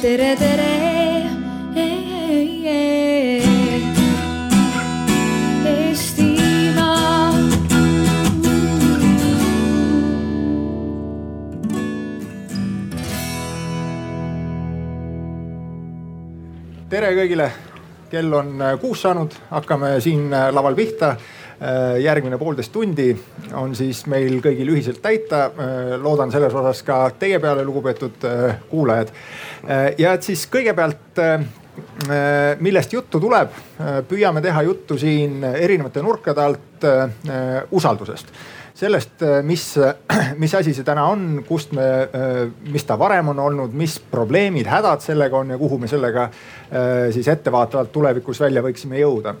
tere, tere. Tere kõigile, kell on kuus saanud, hakkame siin laval pihta. Äh, järgmine poolteist tundi on siis meil kõigil ühiselt täita. loodan selles osas ka teie peale, lugupeetud kuulajad. ja et siis kõigepealt millest juttu tuleb, püüame teha juttu siin erinevate nurkade alt usaldusest sellest, mis, mis asi see täna on, kust me, mis ta varem on olnud, mis probleemid, hädad sellega on ja kuhu me sellega siis ettevaatavalt tulevikus välja võiksime jõuda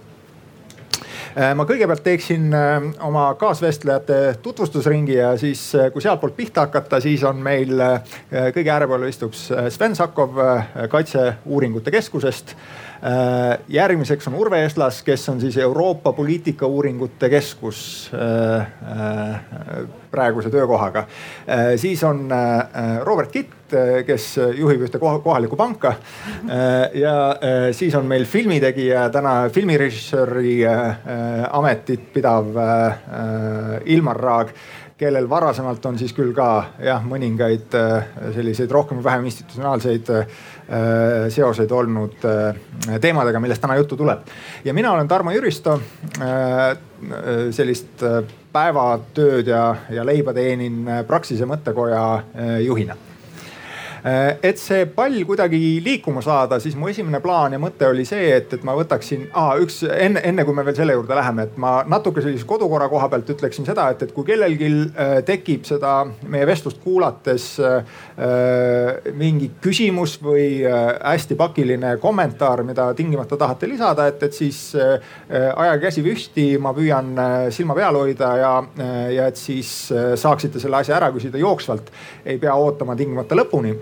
ma kõigepealt teeksin oma kaasvestlejate tutvustusringi ja siis, kui sealtpoolt pihta hakata, siis on meil kõige äärepool istub Sven Sakov Kaitseuuringute Keskusest. Äh, järgmiseks on Urve Eslas, kes on siis Euroopa Poliitikauuringute Keskus äh, äh, praeguse töökohaga. siis on Robert Kitt, kes juhib ühte kohalikku panka. ja siis on meil filmitegija, täna filmirežissööri ametit pidav Ilmar Raag kellel varasemalt on siis küll ka jah, mõningaid selliseid rohkem või vähem institutsionaalseid Äh, seoseid olnud äh, teemadega, millest täna juttu tuleb. ja mina olen Tarmo Jüristo. Äh, sellist päevatööd ja, ja leiba teenin Praxise mõttekoja juhina Äh, et see pall kuidagi liikuma saada, siis mu esimene plaan ja mõte oli see, et, et ma võtaksin ah,, üks enne, enne kui me veel selle juurde läheme, et ma natuke sellise kodukorra koha pealt ütleksin seda, et, et kui kellelgi äh, tekib seda meie vestlust kuulates äh, mingi küsimus või äh, hästi pakiline kommentaar, mida tingimata tahate lisada, et, et siis äh, ajage käsi püsti, ma püüan äh, silma peal hoida ja, ja et siis saaksite selle asja ära küsida jooksvalt. ei pea ootama tingimata lõpuni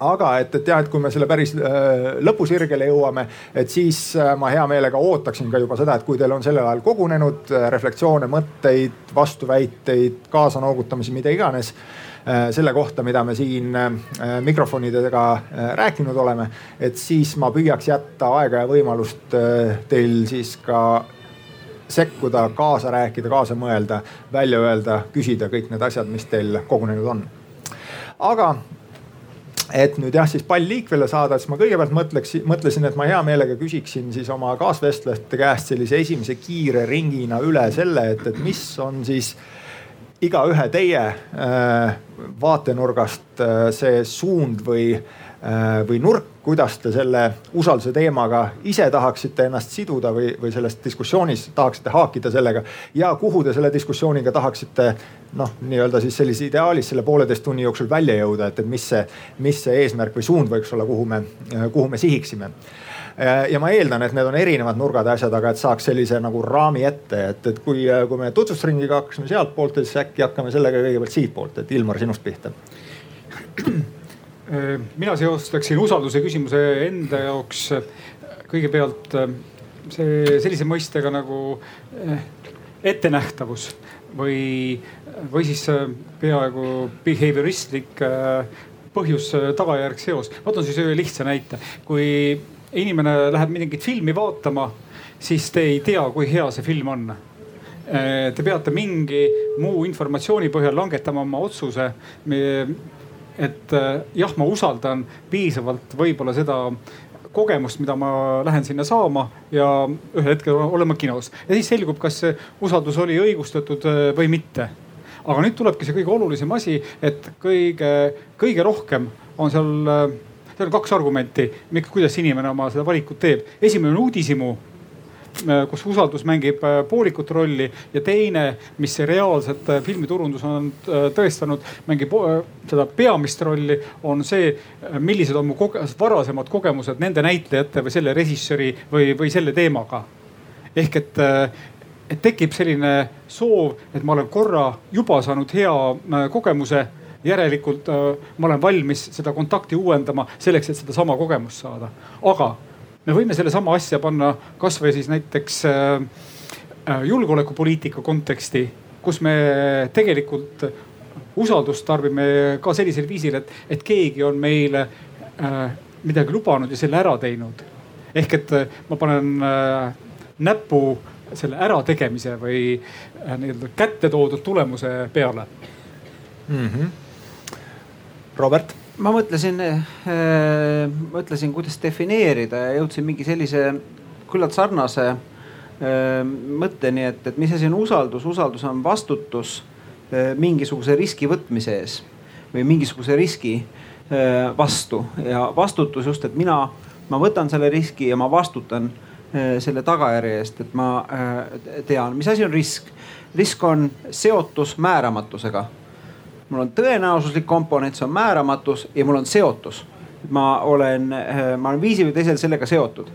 aga et, et jah, et kui me selle päris äh, lõpusirgele jõuame, et siis äh, ma hea meelega ootaksin ka juba seda, et kui teil on sellel ajal kogunenud äh, refleksioone, mõtteid, vastuväiteid, kaasanoogutamisi, mida iganes selle kohta, mida me siin mikrofonidega rääkinud oleme, et siis ma püüaks jätta aega ja võimalust teil siis ka sekkuda, kaasa rääkida, kaasa mõelda, välja öelda, küsida kõik need asjad, mis teil kogunenud on. aga et nüüd jah, siis pall liikvele saada, siis ma kõigepealt mõtleks, mõtlesin, et ma hea meelega küsiksin siis oma kaasvestlejate käest sellise esimese kiire ringina üle selle, et, et mis on siis igaühe teie äh, vaatenurgast äh, see suund või äh,, või nurk, kuidas te selle usalduse teemaga ise tahaksite ennast siduda või, või selles diskussioonis tahaksite haakida sellega ja kuhu te selle diskussiooniga tahaksite noh, nii-öelda siis sellises ideaalis selle pooleteist tunni jooksul välja jõuda, et, et mis see, mis see eesmärk või suund võiks olla, kuhu me, kuhu me sihiksime. Ja ma eeldan, et need on erinevad nurgad ja asjad, aga et saaks sellise nagu raami ette, et, et kui, kui me tutvustusringiga hakkasime sealtpoolt, siis äkki hakkame sellega kõigepealt siitpoolt, et Ilmar sinust pihta mina seostaksin usalduse küsimuse enda jaoks äh, kõigepealt äh, see sellise mõistega nagu ettenähtavus või, või siis peaaegu behavioristlik põhjus-tagajärg seos. ma toon siis ühe lihtsa näite. kui inimene läheb mingit filmi vaatama, siis te ei tea, kui hea see film on Te peate mingi muu informatsiooni põhjal langetama oma otsuse et äh, jah, ma usaldan piisavalt võib-olla seda kogemust, mida ma lähen sinna saama ja ühel hetkel olen ma kinos ja siis selgub, kas see usaldus oli õigustatud äh, või mitte. aga nüüd tulebki see kõige olulisem asi, et kõige, kõige rohkem on seal, äh, seal on kaks argumenti, kuidas inimene oma seda valikut teeb. esimene on uudishimu kus usaldus mängib äh, poolikut rolli ja teine, mis reaalselt äh, filmiturundus on tõestanud, mängib seda peamist rolli, on see, millised on mu koge varasemad kogemused nende näitlejate või selle režissööri või, või selle teemaga. ehk et et tekib selline soov, et ma olen korra juba saanud hea kogemuse järelikult ma olen valmis seda kontakti uuendama selleks, et sedasama kogemust saada. aga me võime sellesama asja panna kasvõi siis näiteks äh, äh, julgeolekupoliitika konteksti, kus me tegelikult usaldust tarbime ka sellisel viisil, et, et keegi on meile äh, midagi lubanud ja selle ära teinud. ehk et ma panen näpu selle ärategemise või nii-öelda kätte toodud tulemuse peale mm. -hmm. Robert ma mõtlesin äh,, mõtlesin, kuidas defineerida ja jõudsin mingi sellise küllalt sarnase äh, mõtteni, et, et mis asi on usaldus. usaldus on vastutus äh, mingisuguse riski võtmise ees või mingisuguse riski äh, vastu ja vastutus just, et mina, ma võtan selle riski ja ma vastutan äh, selle tagajärje eest, et ma äh, tean, mis asi on risk. risk on seotus määramatusega mul on tõenäosuslik komponent, see on määramatus ja mul on seotus. ma olen, eh, ma olen viisil või teisel sellega seotud.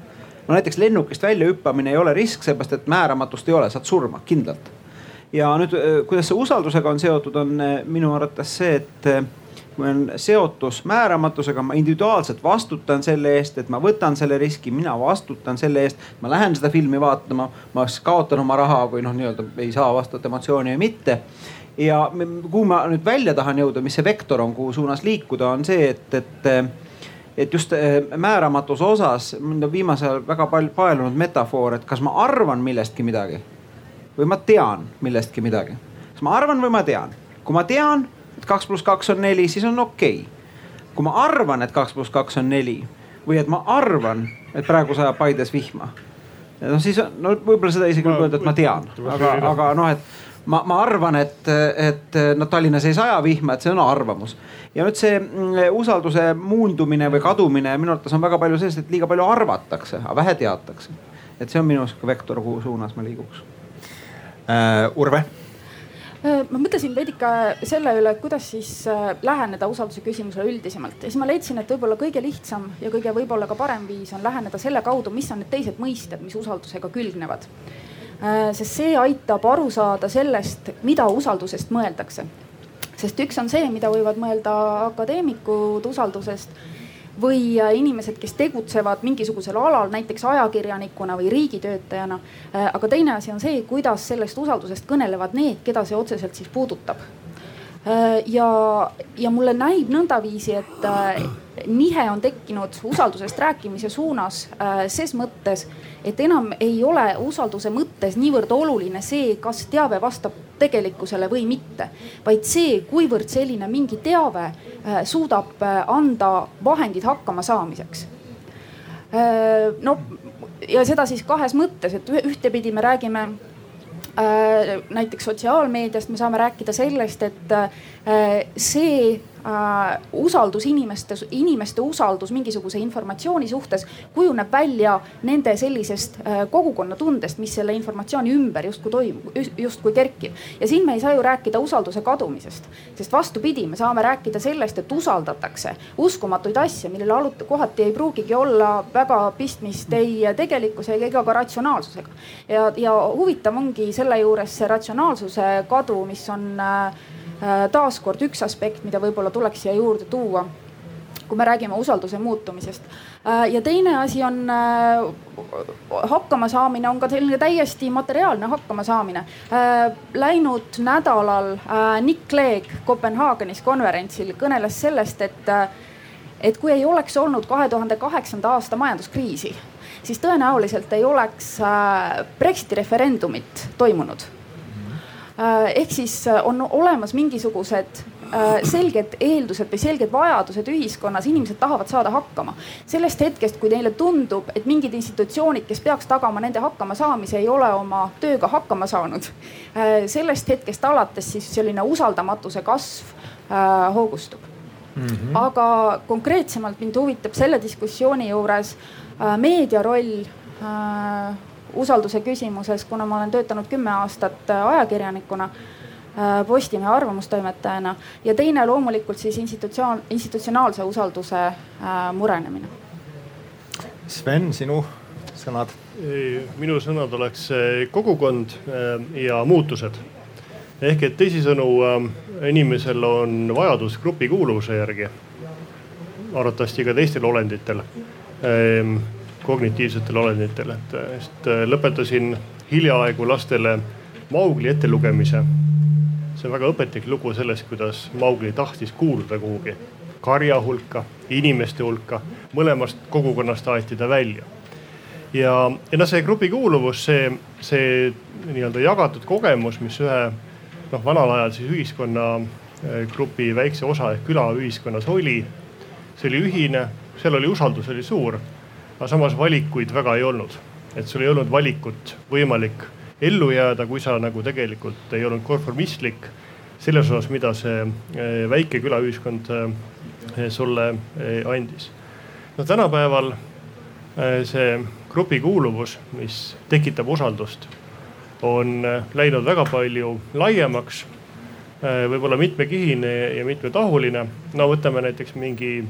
no näiteks lennukist väljahüppamine ei ole risk, seepärast et määramatust ei ole, saad surma kindlalt. ja nüüd, eh, kuidas see usaldusega on seotud, on eh, minu arvates see, et kui on seotus määramatusega, ma individuaalselt vastutan selle eest, et ma võtan selle riski, mina vastutan selle eest. ma lähen seda filmi vaatama, ma kas kaotan oma raha või noh, nii-öelda ei saa vastavat emotsiooni või mitte ja kuhu ma nüüd välja tahan jõuda, mis see vektor on, kuhu suunas liikuda, on see, et, et et just eh, määramatuse osas mind on viimasel ajal väga palju paelunud metafoor, et kas ma arvan millestki midagi või ma tean millestki midagi. kas ma arvan või ma tean? kui ma tean, et kaks pluss kaks on neli, siis on okei okay.. kui ma arvan, et kaks pluss kaks on neli või et ma arvan, et praegu sajab Paides vihma. noh, siis no võib-olla seda isegi võib öelda, et ma tean, aga, aga noh, et ma, ma arvan, et, et noh, Tallinnas ei saja vihma, et see on arvamus. ja nüüd see mm, usalduse muundumine või kadumine minu arvates on väga palju sellest, et liiga palju arvatakse, aga vähe teatakse. et see on minu sihuke vektor, kuhu suunas ma liiguks uh,. Urve äh, ma mõtlesin veidike selle üle, kuidas siis äh, läheneda usalduse küsimusele üldisemalt ja siis ma leidsin, et võib-olla kõige lihtsam ja kõige võib-olla ka parem viis on läheneda selle kaudu, mis on need teised mõisted, mis usaldusega külgnevad sest see aitab aru saada sellest, mida usaldusest mõeldakse. sest üks on see, mida võivad mõelda akadeemikud usaldusest või äh, inimesed, kes tegutsevad mingisugusel alal, näiteks ajakirjanikuna või riigitöötajana. Äh, aga teine asi on see, kuidas sellest usaldusest kõnelevad need, keda see otseselt siis puudutab. ja, ja mulle näib nõndaviisi, et nihe on tekkinud usaldusest rääkimise suunas ses mõttes et enam ei ole usalduse mõttes niivõrd oluline see, kas teave vastab tegelikkusele või mitte, vaid see, kuivõrd selline mingi teave äh, suudab äh, anda vahendid hakkama saamiseks. Äh, no ja seda siis kahes mõttes, et ühtepidi me räägime näiteks sotsiaalmeediast me saame rääkida sellest, et see äh, usaldus inimeste, inimeste usaldus mingisuguse informatsiooni suhtes kujuneb välja nende sellisest äh, kogukonnatundest, mis selle informatsiooni ümber justkui toimub, justkui kerkib. ja siin me ei saa ju rääkida usalduse kadumisest, sest vastupidi, me saame rääkida sellest, et usaldatakse uskumatuid asju, millel alut-, kohati ei pruugigi olla väga pistmist ei tegelikkuse ega ka ratsionaalsusega. ja, ja huvitav ongi selle juures see ratsionaalsuse kadu, mis on Äh, taaskord üks aspekt, mida võib-olla tuleks siia juurde tuua kui me räägime usalduse muutumisest. Äh, ja teine asi on äh, hakkamasaamine, on ka selline täiesti materiaalne hakkamasaamine. Läinud nädalal Nick Clegg Kopenhaagenis konverentsil kõneles sellest, et, et kui ei oleks olnud kahe tuhande kaheksanda aasta majanduskriisi, siis tõenäoliselt ei oleks Brexiti referendumit toimunud Äh, ehk siis äh, on olemas mingisugused äh, selged eeldused või selged vajadused ühiskonnas, inimesed tahavad saada hakkama. sellest hetkest, kui neile tundub, et mingid institutsioonid, kes peaks tagama nende hakkamasaamise, ei ole oma tööga hakkama saanud. sellest hetkest alates siis selline usaldamatuse kasv hoogustub mm. -hmm. aga konkreetsemalt mind huvitab selle diskussiooni juures meedia roll usalduse küsimuses, kuna ma olen töötanud kümme aastat äh, ajakirjanikuna äh, Postimehe arvamustoimetajana ja teine loomulikult siis institutsioon, institutsionaalse usalduse äh, murenemine. Sven, sinu sõnad? minu sõnad oleks kogukond ja muutused. ehk et teisisõnu inimesel on vajadus grupikuuluvuse järgi, arvatavasti ka teistel olenditel kognitiivsetel olenditel, et sest äh, lõpetasin hiljaaegu lastele Maugli ettelugemise. see on väga õpetlik lugu sellest, kuidas Maugli tahtis kuuluda kuhugi karja hulka, inimeste hulka, mõlemast kogukonnast aeti ta välja. ja, ja noh, see grupi kuuluvus, see, see nii-öelda jagatud kogemus, mis ühe noh, vanal ajal siis ühiskonnagrupi väikse osa ehk külaühiskonnas oli, see oli ühine, seal oli usaldus oli suur, aga samas valikuid väga ei olnud, et sul ei olnud valikut võimalik ellu jääda, kui sa nagu tegelikult ei olnud konformistlik selles osas, mida see eh, väike külaühiskond eh, sulle eh, andis. no tänapäeval see grupi kuuluvus, mis tekitab usaldust, on läinud väga palju laiemaks. võib-olla mitmekihine ja mitmetahuline. no võtame näiteks mingi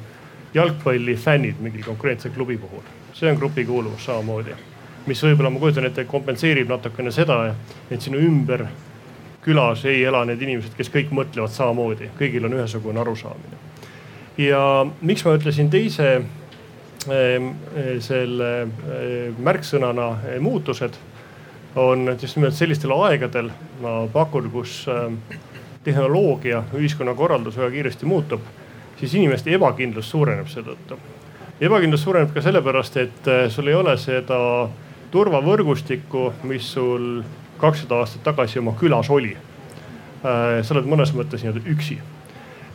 jalgpallifännid mingi konkreetse klubi puhul, see on grupi kuuluvus samamoodi mis võib-olla ma kujutan ette, kompenseerib natukene seda, et sinu ümber külas ei ela need inimesed, kes kõik mõtlevad samamoodi, kõigil on ühesugune arusaamine. ja miks ma ütlesin teise ehm, selle ehm, märksõnana ehm, muutused on just nimelt sellistel aegadel, ma pakun, kus tehnoloogia, ühiskonnakorraldus väga kiiresti muutub, siis inimeste ebakindlus suureneb seetõttu. Ebakindlus suureneb ka sellepärast, et sul ei ole seda turvavõrgustikku, mis sul kakssada aastat tagasi oma külas oli. Äh, sa oled mõnes mõttes nii-öelda üksi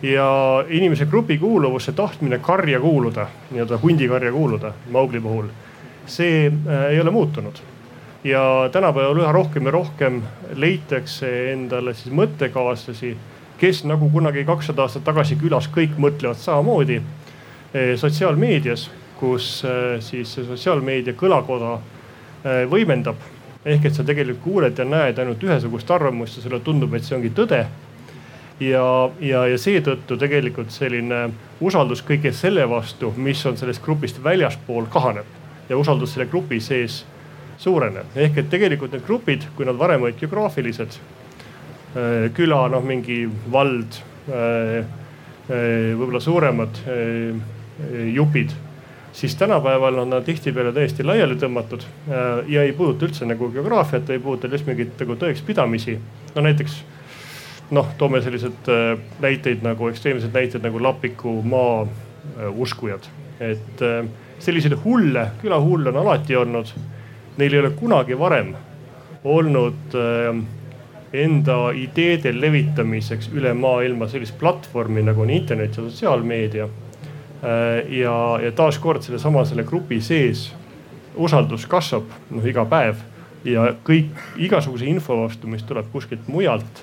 ja inimese grupi kuuluvus, see tahtmine karja kuuluda, nii-öelda hundikarja kuuluda Maugli puhul, see äh, ei ole muutunud. ja tänapäeval üha rohkem ja rohkem leitakse endale siis mõttekaaslasi, kes nagu kunagi kakssada aastat tagasi külas kõik mõtlevad samamoodi äh, sotsiaalmeedias, kus siis see sotsiaalmeedia kõlakoda Äh, võimendab. ehk et sa tegelikult kuuled ja näed ainult ühesugust arvamust ja sulle tundub, et see ongi tõde. ja, ja, ja seetõttu tegelikult selline usaldus kõige selle vastu, mis on sellest grupist väljaspool, kahaneb ja usaldus selle grupi sees suureneb. ehk et tegelikult need grupid, kui nad varem olid geograafilised, küla, noh mingi vald, võib-olla suuremad jupid siis tänapäeval on nad tihtipeale täiesti laiali tõmmatud äh, ja ei puuduta üldse nagu geograafiat, ei puuduta lihtsalt mingeid nagu tõekspidamisi. no näiteks noh, toome sellised äh, näiteid nagu ekstreemsed näited nagu Lapiku maa äh, uskujad, et selliseid hulle, külahulle on alati olnud. Neil ei ole kunagi varem olnud enda ideede levitamiseks üle maailma sellist platvormi nagu on internet ja sotsiaalmeedia ja, ja taaskord sellesama selle grupi sees usaldus kasvab noh iga päev. Ja kõik igasuguse info vastu, mis tuleb kuskilt mujalt,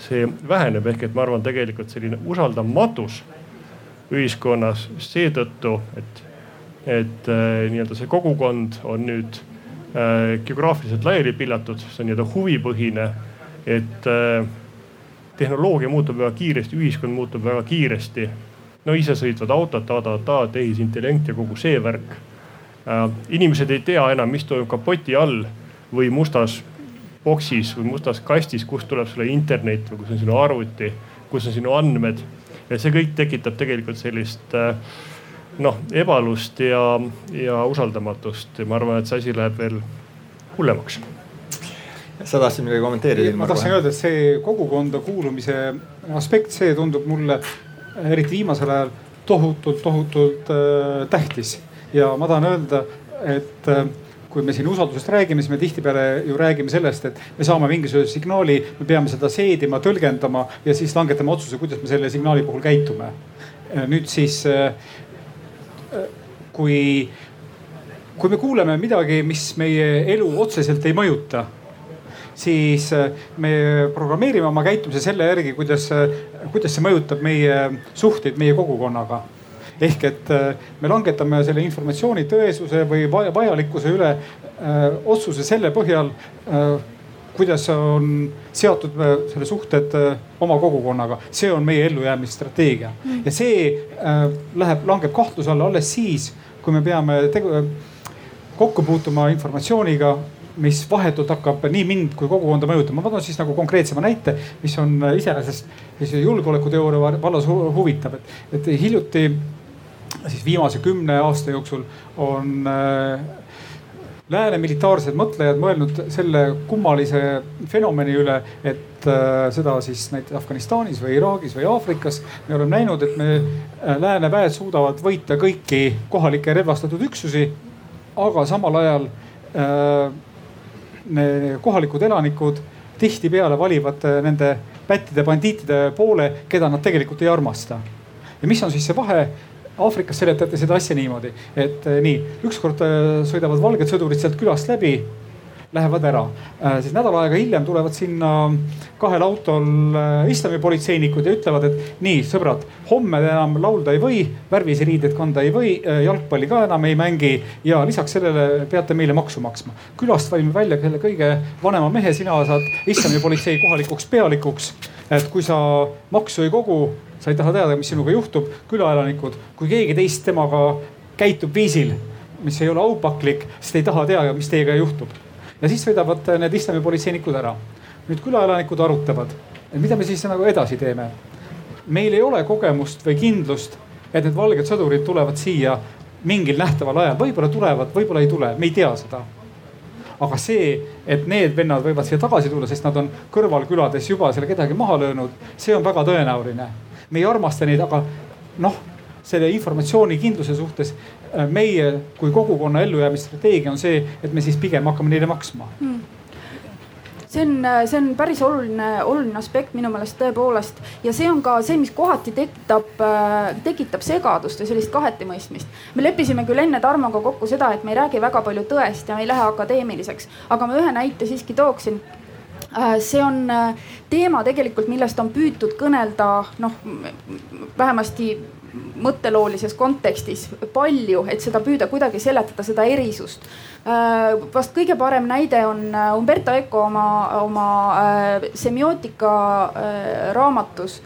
see väheneb, ehk et ma arvan, tegelikult selline usaldamatus ühiskonnas seetõttu, et, et äh, nii-öelda see kogukond on nüüd äh, geograafiliselt laiali pillatud, see on nii-öelda huvipõhine, et äh, tehnoloogia muutub väga kiiresti, ühiskond muutub väga kiiresti no isesõitvad autod, ta-ta-ta, tehisintellekt ja kogu see värk. Äh, inimesed ei tea enam, mis toimub kapoti all või mustas boksis või mustas kastis, kust tuleb sulle internet või kus on sinu arvuti, kus on sinu andmed. ja see kõik tekitab tegelikult sellist äh, noh ebalust ja, ja usaldamatust ja ma arvan, et see asi läheb veel hullemaks sa tahtsid midagi kommenteerida? ma tahtsin öelda, et see kogukonda kuulumise aspekt, see tundub mulle eriti viimasel ajal tohutult, tohutult äh, tähtis. ja ma tahan öelda, et äh, kui me siin usaldusest räägime, siis me tihtipeale ju räägime sellest, et me saame mingisuguse signaali, me peame seda seedima, tõlgendama ja siis langetame otsuse, kuidas me selle signaali puhul käitume. nüüd siis äh, kui, kui me kuuleme midagi, mis meie elu otseselt ei mõjuta siis äh, me programmeerime oma käitumise selle järgi, kuidas, äh, kuidas see mõjutab meie suhteid meie kogukonnaga ehk et äh, me langetame selle informatsiooni tõesuse või vajalikkuse üle öö, otsuse selle põhjal, kuidas on seotud selle suhted öö, oma kogukonnaga. see on meie ellujäämisstrateegia mm. ja see öö, läheb, langeb kahtluse alla alles siis, kui me peame tegu, kokku puutuma informatsiooniga mis vahetult hakkab nii mind kui kogukonda mõjutama. ma toon siis nagu konkreetsema näite, mis on iseenesest julgeolekuteooria vallas huvitav, et, et hiljuti siis viimase kümne aasta jooksul on äh, lääne militaarsed mõtlejad mõelnud selle kummalise fenomeni üle, et äh, seda siis näiteks Afganistanis või Iraagis või Aafrikas me oleme näinud, et me äh, lääne väed suudavad võita kõiki kohalikke relvastatud üksusi. aga samal ajal äh, kohalikud elanikud tihtipeale valivad äh, nende pättide bandiitide poole, keda nad tegelikult ei armasta. ja mis on siis see vahe? Aafrikas seletati seda asja niimoodi, et äh, nii, ükskord äh, sõidavad valged sõdurid sealt külast läbi lähevad ära. Äh, siis nädal aega hiljem tulevad sinna kahel autol äh, islamipolitseinikud ja ütlevad, et nii sõbrad, homme te enam laulda ei või, värvilisi riideid kanda ei või, äh, jalgpalli ka enam ei mängi ja lisaks sellele peate meile maksu maksma. külast valime välja selle kõige vanema mehe, sina saad islamipolitsei kohalikuks pealikuks. et kui sa maksu ei kogu, sa ei taha teada, mis sinuga juhtub, külaelanikud, kui keegi teist temaga käitub viisil, mis ei ole aupaklik, siis te ei taha teada, mis teiega juhtub ja siis sõidavad need islamipolitseinikud ära. nüüd külaelanikud arutavad, et mida me siis nagu edasi teeme. meil ei ole kogemust või kindlust, et need valged sõdurid tulevad siia mingil nähtaval ajal, võib-olla tulevad, võib-olla ei tule, me ei tea seda aga see, et need vennad võivad siia tagasi tulla, sest nad on kõrvalkülades juba selle kedagi maha löönud, see on väga tõenäoline. me ei armasta neid, aga noh, selle informatsioonikindluse suhtes Äh, meie kui kogukonna ellujäämisstrateegia on see, et me siis pigem hakkame neile maksma. Hmm. See on, äh, see on päris oluline, oluline aspekt minu meelest tõepoolest. Ja see on ka see, mis kohati tekitab, äh, tekitab segadust ja sellist kahetimõistmist. me leppisime küll enne Tarmoga kokku seda, et me ei räägi väga palju tõest ja me ei lähe akadeemiliseks, aga ma ühe näite siiski tooksin. See on teema tegelikult, millest on püütud kõnelda noh, vähemasti mõtteloolises kontekstis palju, et seda püüda kuidagi seletada, seda erisust. Äh, vast kõige parem näide on äh, Umberto Eco oma, oma äh, semiootika raamatus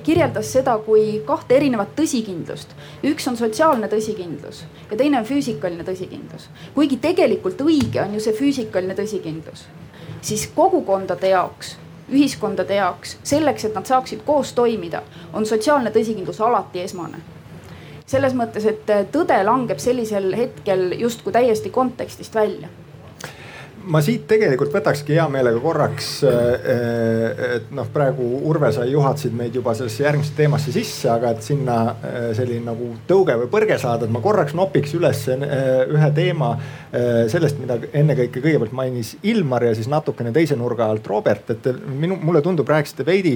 kirjeldas seda kui kahte erinevat tõsikindlust. üks on sotsiaalne tõsikindlus ja teine on füüsikaline tõsikindlus. kuigi tegelikult õige on ju see füüsikaline tõsikindlus, siis kogukondade jaoks ühiskondade jaoks, selleks, et nad saaksid koos toimida, on sotsiaalne tõsikindlus alati esmane. selles mõttes, et tõde langeb sellisel hetkel justkui täiesti kontekstist välja ma siit tegelikult võtakski hea meelega korraks, äh, et noh, praegu Urve, sa juhatasid meid juba sellesse järgmisse teemasse sisse, aga et sinna äh, selline nagu tõuge või põrge saada, et ma korraks nopiks üles äh, ühe teema sellest, mida ennekõike kõigepealt mainis Ilmar ja siis natukene teise nurga alt Robert, et minu, mulle tundub, rääkisite veidi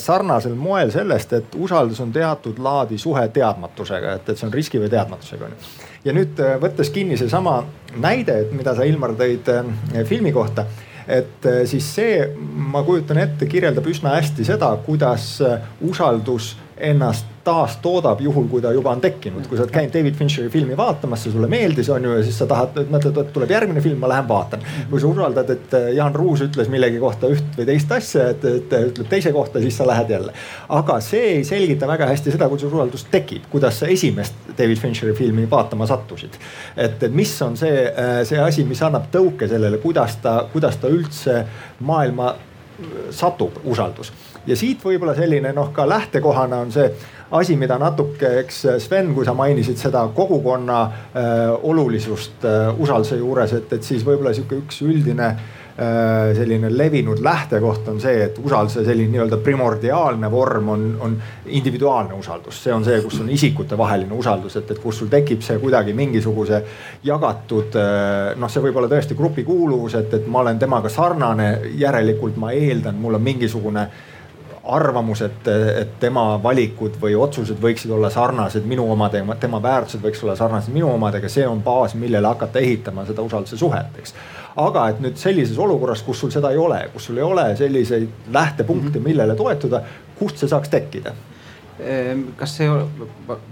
sarnasel moel sellest, et usaldus on teatud laadi suhe teadmatusega, et, et see on riski või teadmatusega on ju ja nüüd äh, võttes kinni seesama näide, et mida sa Ilmar tõid äh, filmi kohta et äh, siis see, ma kujutan ette, kirjeldab üsna hästi seda, kuidas usaldus ennast taastoodab juhul, kui ta juba on tekkinud. kui sa oled käinud David Fincheri filmi vaatamas, see sulle meeldis, on ju, ja siis sa tahad, mõtled, et tuleb järgmine film, ma lähen vaatan. kui sa usaldad, et Jaan Ruus ütles millegi kohta üht või teist asja, et, et ütleb teise kohta, siis sa lähed jälle. aga see ei selgita väga hästi seda, kuidas usaldus tekib, kuidas sa esimest David Fincheri filmi vaatama sattusid. et, et mis on see, see asi, mis annab tõuke sellele, kuidas ta, kuidas ta üldse maailma satub, usaldus ja siit võib-olla selline noh, ka lähtekohana on see asi, mida natuke, eks Sven, kui sa mainisid seda kogukonna äh, olulisust äh, usalduse juures, et, et siis võib-olla sihuke üks üldine äh, selline levinud lähtekoht on see, et usalduse selline nii-öelda primordiaalne vorm on, on individuaalne usaldus. see on see, kus on isikutevaheline usaldus, et, et kus sul tekib see kuidagi mingisuguse jagatud äh, noh, see võib olla tõesti grupikuuluvus, et, et ma olen temaga sarnane, järelikult ma eeldan, mul on mingisugune arvamus, et, et tema valikud või otsused võiksid olla sarnased minu omadega, tema väärtused võiks olla sarnased minu omadega, see on baas, millele hakata ehitama seda usalduse suhet, eks. aga et nüüd sellises olukorras, kus sul seda ei ole, kus sul ei ole selliseid lähtepunkte, mhm. millele toetuda, kust see saaks tekkida? Ehm, kas see,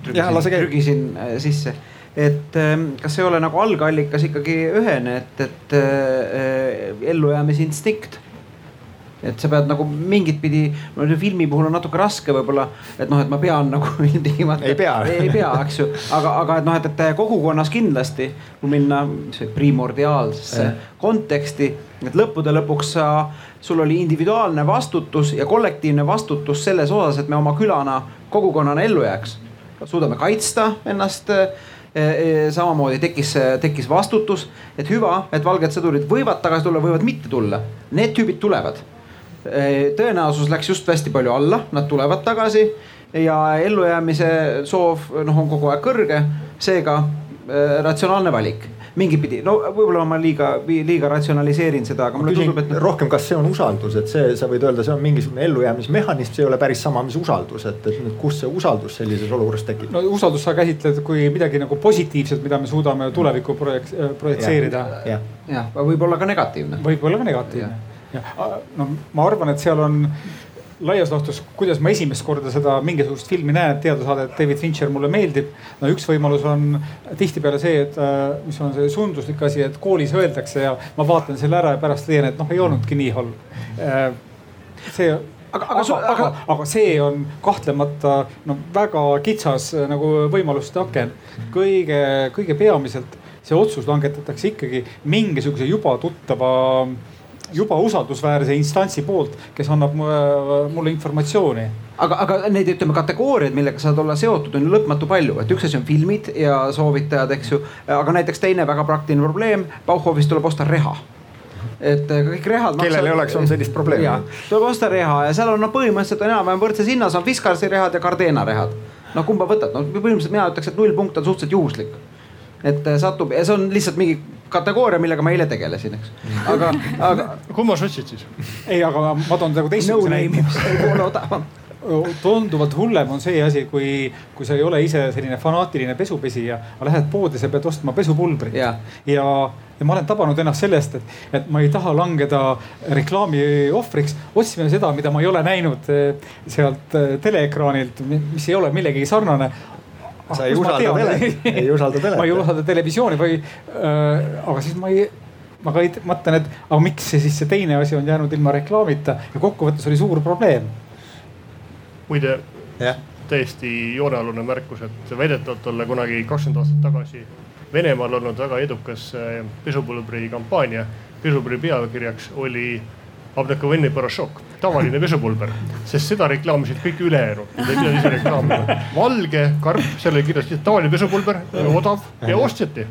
trügisin, trügisin äh, sisse et ehm, kas ei ole nagu algallikas ikkagi ühene, et, et äh, ellujäämisinstinkt et sa pead nagu mingit pidi, no filmi puhul on natuke raske võib-olla, et noh, et ma pean nagu ilmtingimata. ei pea. ei pea, eks ju, aga, aga et noh, et, et kogukonnas kindlasti, kui minna primordiaalsesse konteksti, et lõppude lõpuks sa, sul oli individuaalne vastutus ja kollektiivne vastutus selles osas, et me oma külana, kogukonnana ellu jääks. suudame kaitsta ennast samamoodi tekkis, tekkis vastutus, et hüva, et valged sõdurid võivad tagasi tulla, võivad mitte tulla. Need tüübid tulevad. Tõenäosus läks just hästi palju alla, nad tulevad tagasi ja ellujäämise soov noh, on kogu aeg kõrge, seega ratsionaalne valik mingit pidi, no võib-olla ma liiga, liiga ratsionaliseerin seda, aga mulle tundub, et. rohkem, kas see on usaldus, et see, sa võid öelda, see on mingisugune ellujäämismehhanism, see ei ole päris sama, mis usaldus, et, et kust see usaldus sellises olukorras tekib? no usaldust sa käsitled kui midagi nagu positiivset, mida me suudame tulevikku projek-, projitseerida. jah ja. ja., võib olla ka negatiivne. võib olla ka negatiivne. No ma arvan, et seal on laias laastus, kuidas ma esimest korda seda mingisugust filmi näen, teadusaadet David Fincher mulle meeldib. no üks võimalus on tihtipeale see, et äh, mis on see sunduslik asi, et koolis öeldakse ja ma vaatan selle ära ja pärast leian, et noh, ei olnudki nii halb. Äh, see aga, aga, aga, aga, aga see on kahtlemata no väga kitsas äh, nagu võimaluste aken. kõige, kõige peamiselt see otsus langetatakse ikkagi mingisuguse juba tuttava juba usaldusväärse instantsi poolt, kes annab mulle informatsiooni aga, aga neid ütleme kategooriaid, millega saad olla seotud, on ju lõpmatu palju, et üks asi on filmid ja soovitajad, eks ju. aga näiteks teine väga praktiline probleem, Bauhofist tuleb osta reha et kõik rehad. kellel ei oleks olnud sellist probleemi. tuleb osta reha ja seal on no põhimõtteliselt on enam-vähem võrdses hinnas on Fiskarsi rehad ja Gardena rehad. no kumba võtad, no põhimõtteliselt mina ütleks, et null punkt on suhteliselt juhuslik. et satub ja see on lihtsalt mingi kategooria, millega ma eile tegelesin, eks. aga, aga. kumma sa otsid siis? ei, aga ma toon nagu teistsuguse näite, mis ei ole odavam tunduvalt hullem on see asi, kui, kui sa ei ole ise selline fanaatiline pesupesija, aga lähed poodi, sa pead ostma pesupulbrit ja, ja, ja ma olen tabanud ennast sellest, et, et ma ei taha langeda reklaami ohvriks. otsime seda, mida ma ei ole näinud eh, sealt eh, teleekraanilt, mis ei ole millegagi sarnane sa ei usalda tele, ei usalda telet. ma ei usalda televisiooni või äh,, aga siis ma ei ma ka mõtlen, et aga miks see siis see teine asi on jäänud ilma reklaamita ja kokkuvõttes oli suur probleem. muide täiesti joonealune märkus, et väidetavalt olla kunagi kakskümmend aastat tagasi Venemaal olnud väga edukas äh, pesupulbri kampaania. pesupulbri pealkirjaks oli Abdekovõnni Porošok, tavaline pesupulber, sest seda reklaamisid kõik ülejäänud, nad ei pidanud ise reklaamima. valge karp, seal oli kirjas tavaline pesupulber, odav ja osteti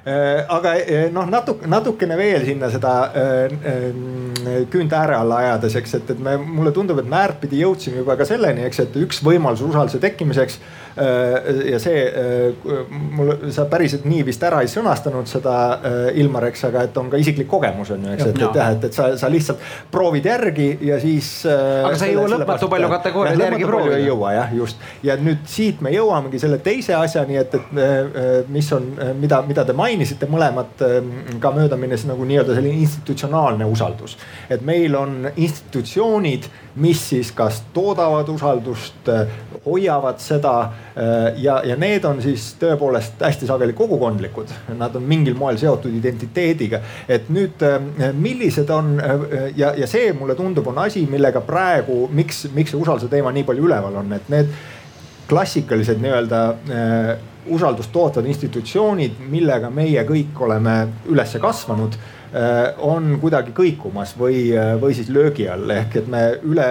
Äh, aga äh, noh, natuke, natukene veel sinna seda äh, küünte ääre alla ajades, eks, et, et me, mulle tundub, et me äärtpidi jõudsime juba ka selleni, eks, et üks võimalus usalduse tekkimiseks ja see, äh, mul, sa päriselt nii vist ära ei sõnastanud seda äh, Ilmar, eks, aga et on ka isiklik kogemus on ju, eks, et, et jah, et, et sa, sa lihtsalt proovid järgi ja siis. aga sa ei jõua lõpmatu palju kategooriaid järgi proovida. ei jõua jah, just ja nüüd siit me jõuamegi selle teise asjani, et, et mis on, mida, mida te mainisite mõlemad ka möödaminnes nagu nii-öelda selline institutsionaalne usaldus. et meil on institutsioonid, mis siis kas toodavad usaldust, hoiavad seda Äh, ja, ja need on siis tõepoolest hästi sageli kogukondlikud, nad on mingil moel seotud identiteediga. et nüüd, äh, millised on äh, ja, ja see mulle tundub, on asi, millega praegu, miks, miks see usalduse teema nii palju üleval on, et need klassikalised nii-öelda usaldust tootvad institutsioonid, millega meie kõik oleme üles kasvanud on kuidagi kõikumas või, äh, või siis löögi all, ehk et me üle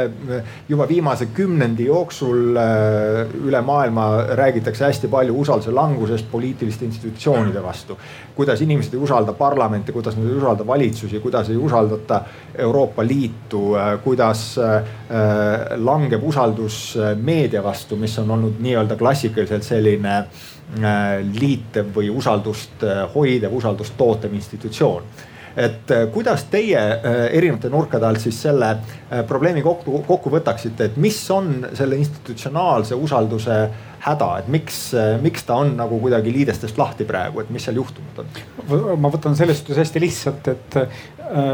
juba viimase kümnendi jooksul äh, üle maailma räägitakse hästi palju usalduse langusest poliitiliste institutsioonide vastu. kuidas inimesed ei usalda parlamenti, kuidas nad ei usalda valitsusi, kuidas ei usaldata Euroopa Liitu, kuidas langeb usaldus meedia vastu, mis on olnud nii-öelda klassikaliselt selline liitev või usaldust hoidev, usaldust tootev institutsioon et äh, kuidas teie äh, erinevate nurkade alt siis selle äh, probleemi kokku, kokku võtaksite, et mis on selle institutsionaalse usalduse häda, et miks, miks ta on nagu kuidagi liidestest lahti praegu, et mis seal juhtunud on? ma võtan selles suhtes hästi lihtsalt, et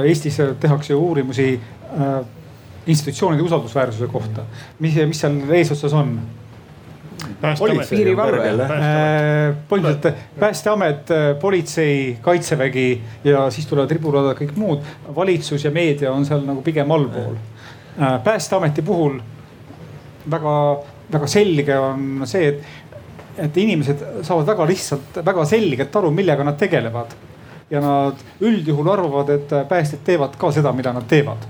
Eestis tehakse uurimusi institutsioonide usaldusväärsuse kohta. mis, mis seal eesotsas on? Piirivalve, äh, põhimõtteliselt päästeamet, äh, politsei, kaitsevägi ja siis tulevad riburada kõik muud. valitsus ja meedia on seal nagu pigem allpool. Äh, päästeameti puhul väga, väga selge on see, et, et inimesed saavad väga lihtsalt, väga selgelt aru, millega nad tegelevad. ja nad üldjuhul arvavad, et päästjad teevad ka seda, mida nad teevad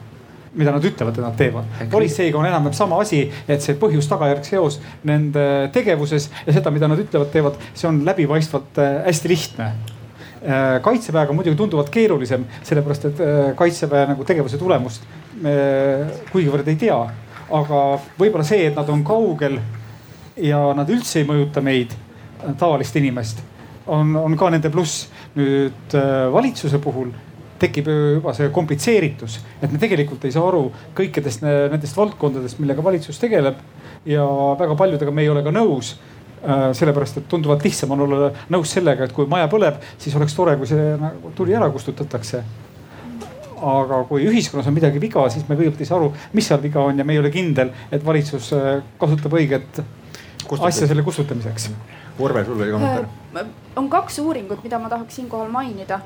mida nad ütlevad, et nad teevad. politseiga on enam-vähem sama asi, et see põhjus-tagajärg seos nende tegevuses ja seda, mida nad ütlevad, teevad, see on läbipaistvalt äh, hästi lihtne äh, kaitseväega on muidugi tunduvalt keerulisem, sellepärast et äh, kaitseväe nagu tegevuse tulemust me kuigivõrd ei tea. aga võib-olla see, et nad on kaugel ja nad üldse ei mõjuta meid, tavalist inimest, on, on ka nende pluss. nüüd valitsuse puhul tekib juba see komplitseeritus, et me tegelikult ei saa aru kõikidest nendest valdkondadest, millega valitsus tegeleb. ja väga paljudega me ei ole ka nõus äh, sellepärast, et tunduvalt lihtsam on olla nõus sellega, et kui maja põleb, siis oleks tore, kui see nagu tuli ära kustutatakse. aga kui ühiskonnas on midagi viga, siis me kõigepealt ei saa aru, mis seal viga on ja me ei ole kindel, et valitsus äh, kasutab õiget asja selle kustutamiseks. Urve, sul oli kommentaar? Äh, on kaks uuringut, mida ma tahaks siinkohal mainida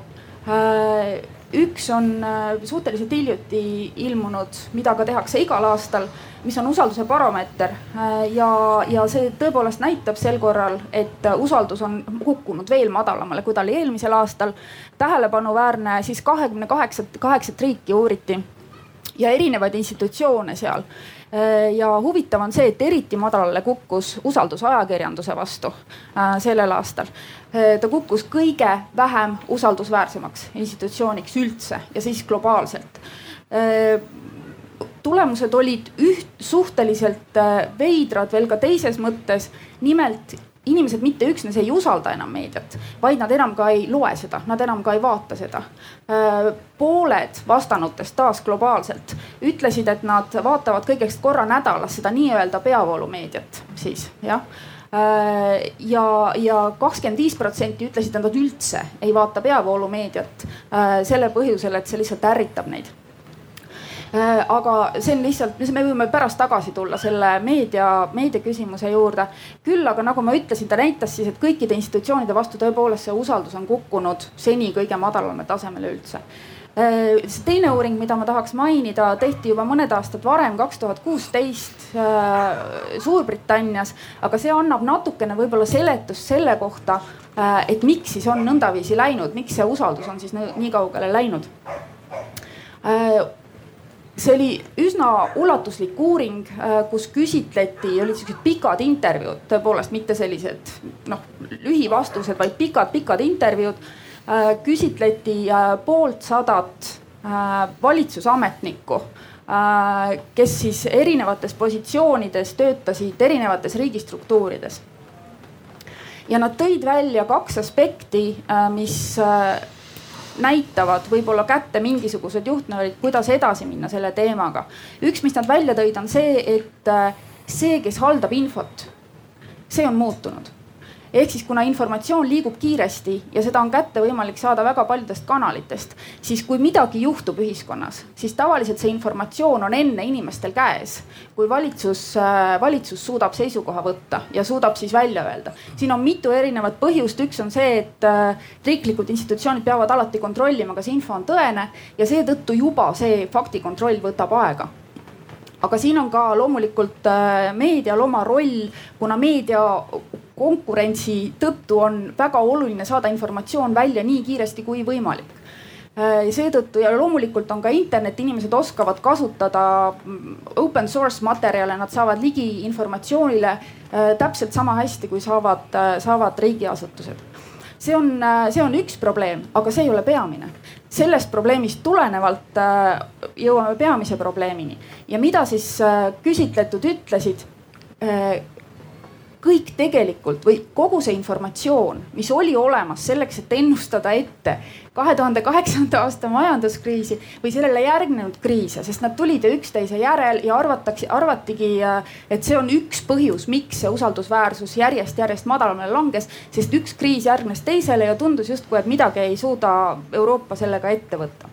üks on äh, suhteliselt hiljuti ilmunud, mida ka tehakse igal aastal, mis on usalduse baromeeter äh, ja, ja see tõepoolest näitab sel korral, et usaldus on kukkunud veel madalamale, kui ta oli eelmisel aastal. tähelepanuväärne siis kahekümne kaheksat, kaheksat riiki uuriti ja erinevaid institutsioone seal Äh, ja huvitav on see, et eriti madalale kukkus usaldus ajakirjanduse vastu äh, sellel aastal. Äh, ta kukkus kõige vähem usaldusväärsemaks institutsiooniks üldse ja siis globaalselt tulemused olid üht suhteliselt veidrad veel ka teises mõttes. nimelt inimesed mitte üksnes ei usalda enam meediat, vaid nad enam ka ei loe seda, nad enam ka ei vaata seda. Äh, pooled vastanutest taas globaalselt ütlesid, et nad vaatavad kõigest korra nädalas seda nii-öelda peavoolumeediat siis jah äh, ja, ja kakskümmend viis protsenti ütlesid, et nad üldse ei vaata peavoolumeediat äh, selle põhjusel, et see lihtsalt ärritab neid aga see on lihtsalt, me võime pärast tagasi tulla selle meedia, meedia küsimuse juurde. küll aga nagu ma ütlesin, ta näitas siis, et kõikide institutsioonide vastu tõepoolest see usaldus on kukkunud seni kõige madalamale tasemele üldse. Äh, see teine uuring, mida ma tahaks mainida, tehti juba mõned aastad varem, kaks tuhat kuusteist äh, Suurbritannias, aga see annab natukene võib-olla seletust selle kohta, et miks siis on nõndaviisi läinud, miks see usaldus on siis nii kaugele läinud see oli üsna ulatuslik uuring, äh, kus küsitleti, olid siuksed pikad intervjuud, tõepoolest mitte sellised noh, lühivastused, vaid pikad-pikad intervjuud. Äh, küsitleti äh, poolt sadat valitsusametnikku, kes siis erinevates positsioonides töötasid erinevates riigistruktuurides. ja nad tõid välja kaks aspekti, mis näitavad võib-olla kätte mingisugused juhtnöörid, kuidas edasi minna selle teemaga. üks, mis nad välja tõid, on see, et äh, see, kes haldab infot, see on muutunud ehk siis kuna informatsioon liigub kiiresti ja seda on kätte võimalik saada väga paljudest kanalitest, siis kui midagi juhtub ühiskonnas, siis tavaliselt see informatsioon on enne inimestel käes. kui valitsus, äh, valitsus suudab seisukoha võtta ja suudab siis välja öelda. siin on mitu erinevat põhjust, üks on see, et äh, riiklikud institutsioonid peavad alati kontrollima, kas info on tõene ja seetõttu juba see faktikontroll võtab aega aga siin on ka loomulikult äh, meedial oma roll, kuna meedia konkurentsi tõttu on väga oluline saada informatsioon välja nii kiiresti kui võimalik äh, seetõttu ja loomulikult on ka internet, inimesed oskavad kasutada mm, open source materjale, nad saavad ligi informatsioonile äh, täpselt sama hästi, kui saavad, äh, saavad riigiasutused. see on, see on üks probleem, aga see ei ole peamine. sellest probleemist tulenevalt jõuame peamise probleemini ja mida siis küsitletud ütlesid kõik tegelikult või kogu see informatsioon, mis oli olemas selleks, et ennustada ette kahe tuhande kaheksanda aasta majanduskriisi või sellele järgnenud kriise, sest nad tulid ju üksteise järel ja arvatakse, arvatigi, et see on üks põhjus, miks see usaldusväärsus järjest-järjest madalamale langes. sest üks kriis järgnes teisele ja tundus justkui, et midagi ei suuda Euroopa sellega ette võtta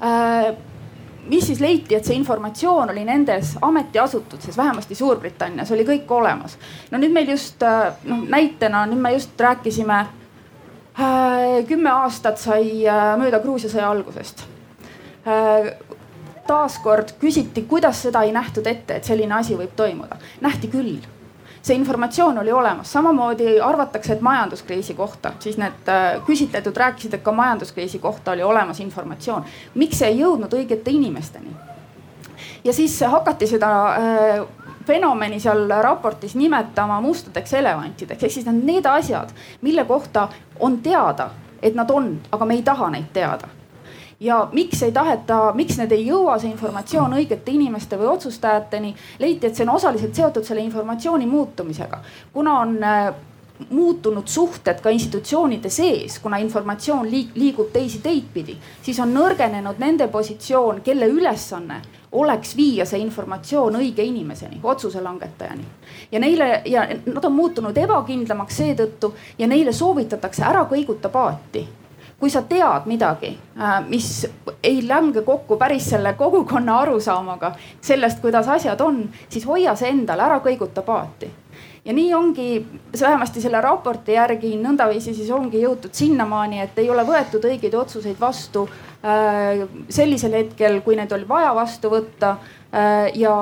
äh, mis siis leiti, et see informatsioon oli nendes ametiasutustes, vähemasti Suurbritannias oli kõik olemas. no nüüd meil just äh, noh näitena, nüüd me just rääkisime äh,. kümme aastat sai äh, mööda Gruusia sõja algusest äh,. taaskord küsiti, kuidas seda ei nähtud ette, et selline asi võib toimuda. nähti küll see informatsioon oli olemas, samamoodi arvatakse, et majanduskriisi kohta, siis need äh, küsitletud rääkisid, et ka majanduskriisi kohta oli olemas informatsioon. miks see ei jõudnud õigete inimesteni? ja siis hakati seda äh, fenomeni seal raportis nimetama mustadeks elevantideks, ehk siis need, need asjad, mille kohta on teada, et nad on, aga me ei taha neid teada ja miks ei taheta, miks need ei jõua, see informatsioon õigete inimeste või otsustajateni, leiti, et see on osaliselt seotud selle informatsiooni muutumisega. kuna on äh, muutunud suhted ka institutsioonide sees, kuna informatsioon liigub teisi teid pidi, siis on nõrgenenud nende positsioon, kelle ülesanne oleks viia see informatsioon õige inimeseni, otsuse langetajani. ja neile ja nad on muutunud ebakindlamaks seetõttu ja neile soovitatakse ära kõiguta paati kui sa tead midagi, äh, mis ei lange kokku päris selle kogukonna arusaamaga sellest, kuidas asjad on, siis hoia see endale, ära kõiguta paati. Ja nii ongi, vähemasti selle raporti järgi nõndaviisi siis ongi jõutud sinnamaani, et ei ole võetud õigeid otsuseid vastu äh, sellisel hetkel, kui neid oli vaja vastu võtta äh, ja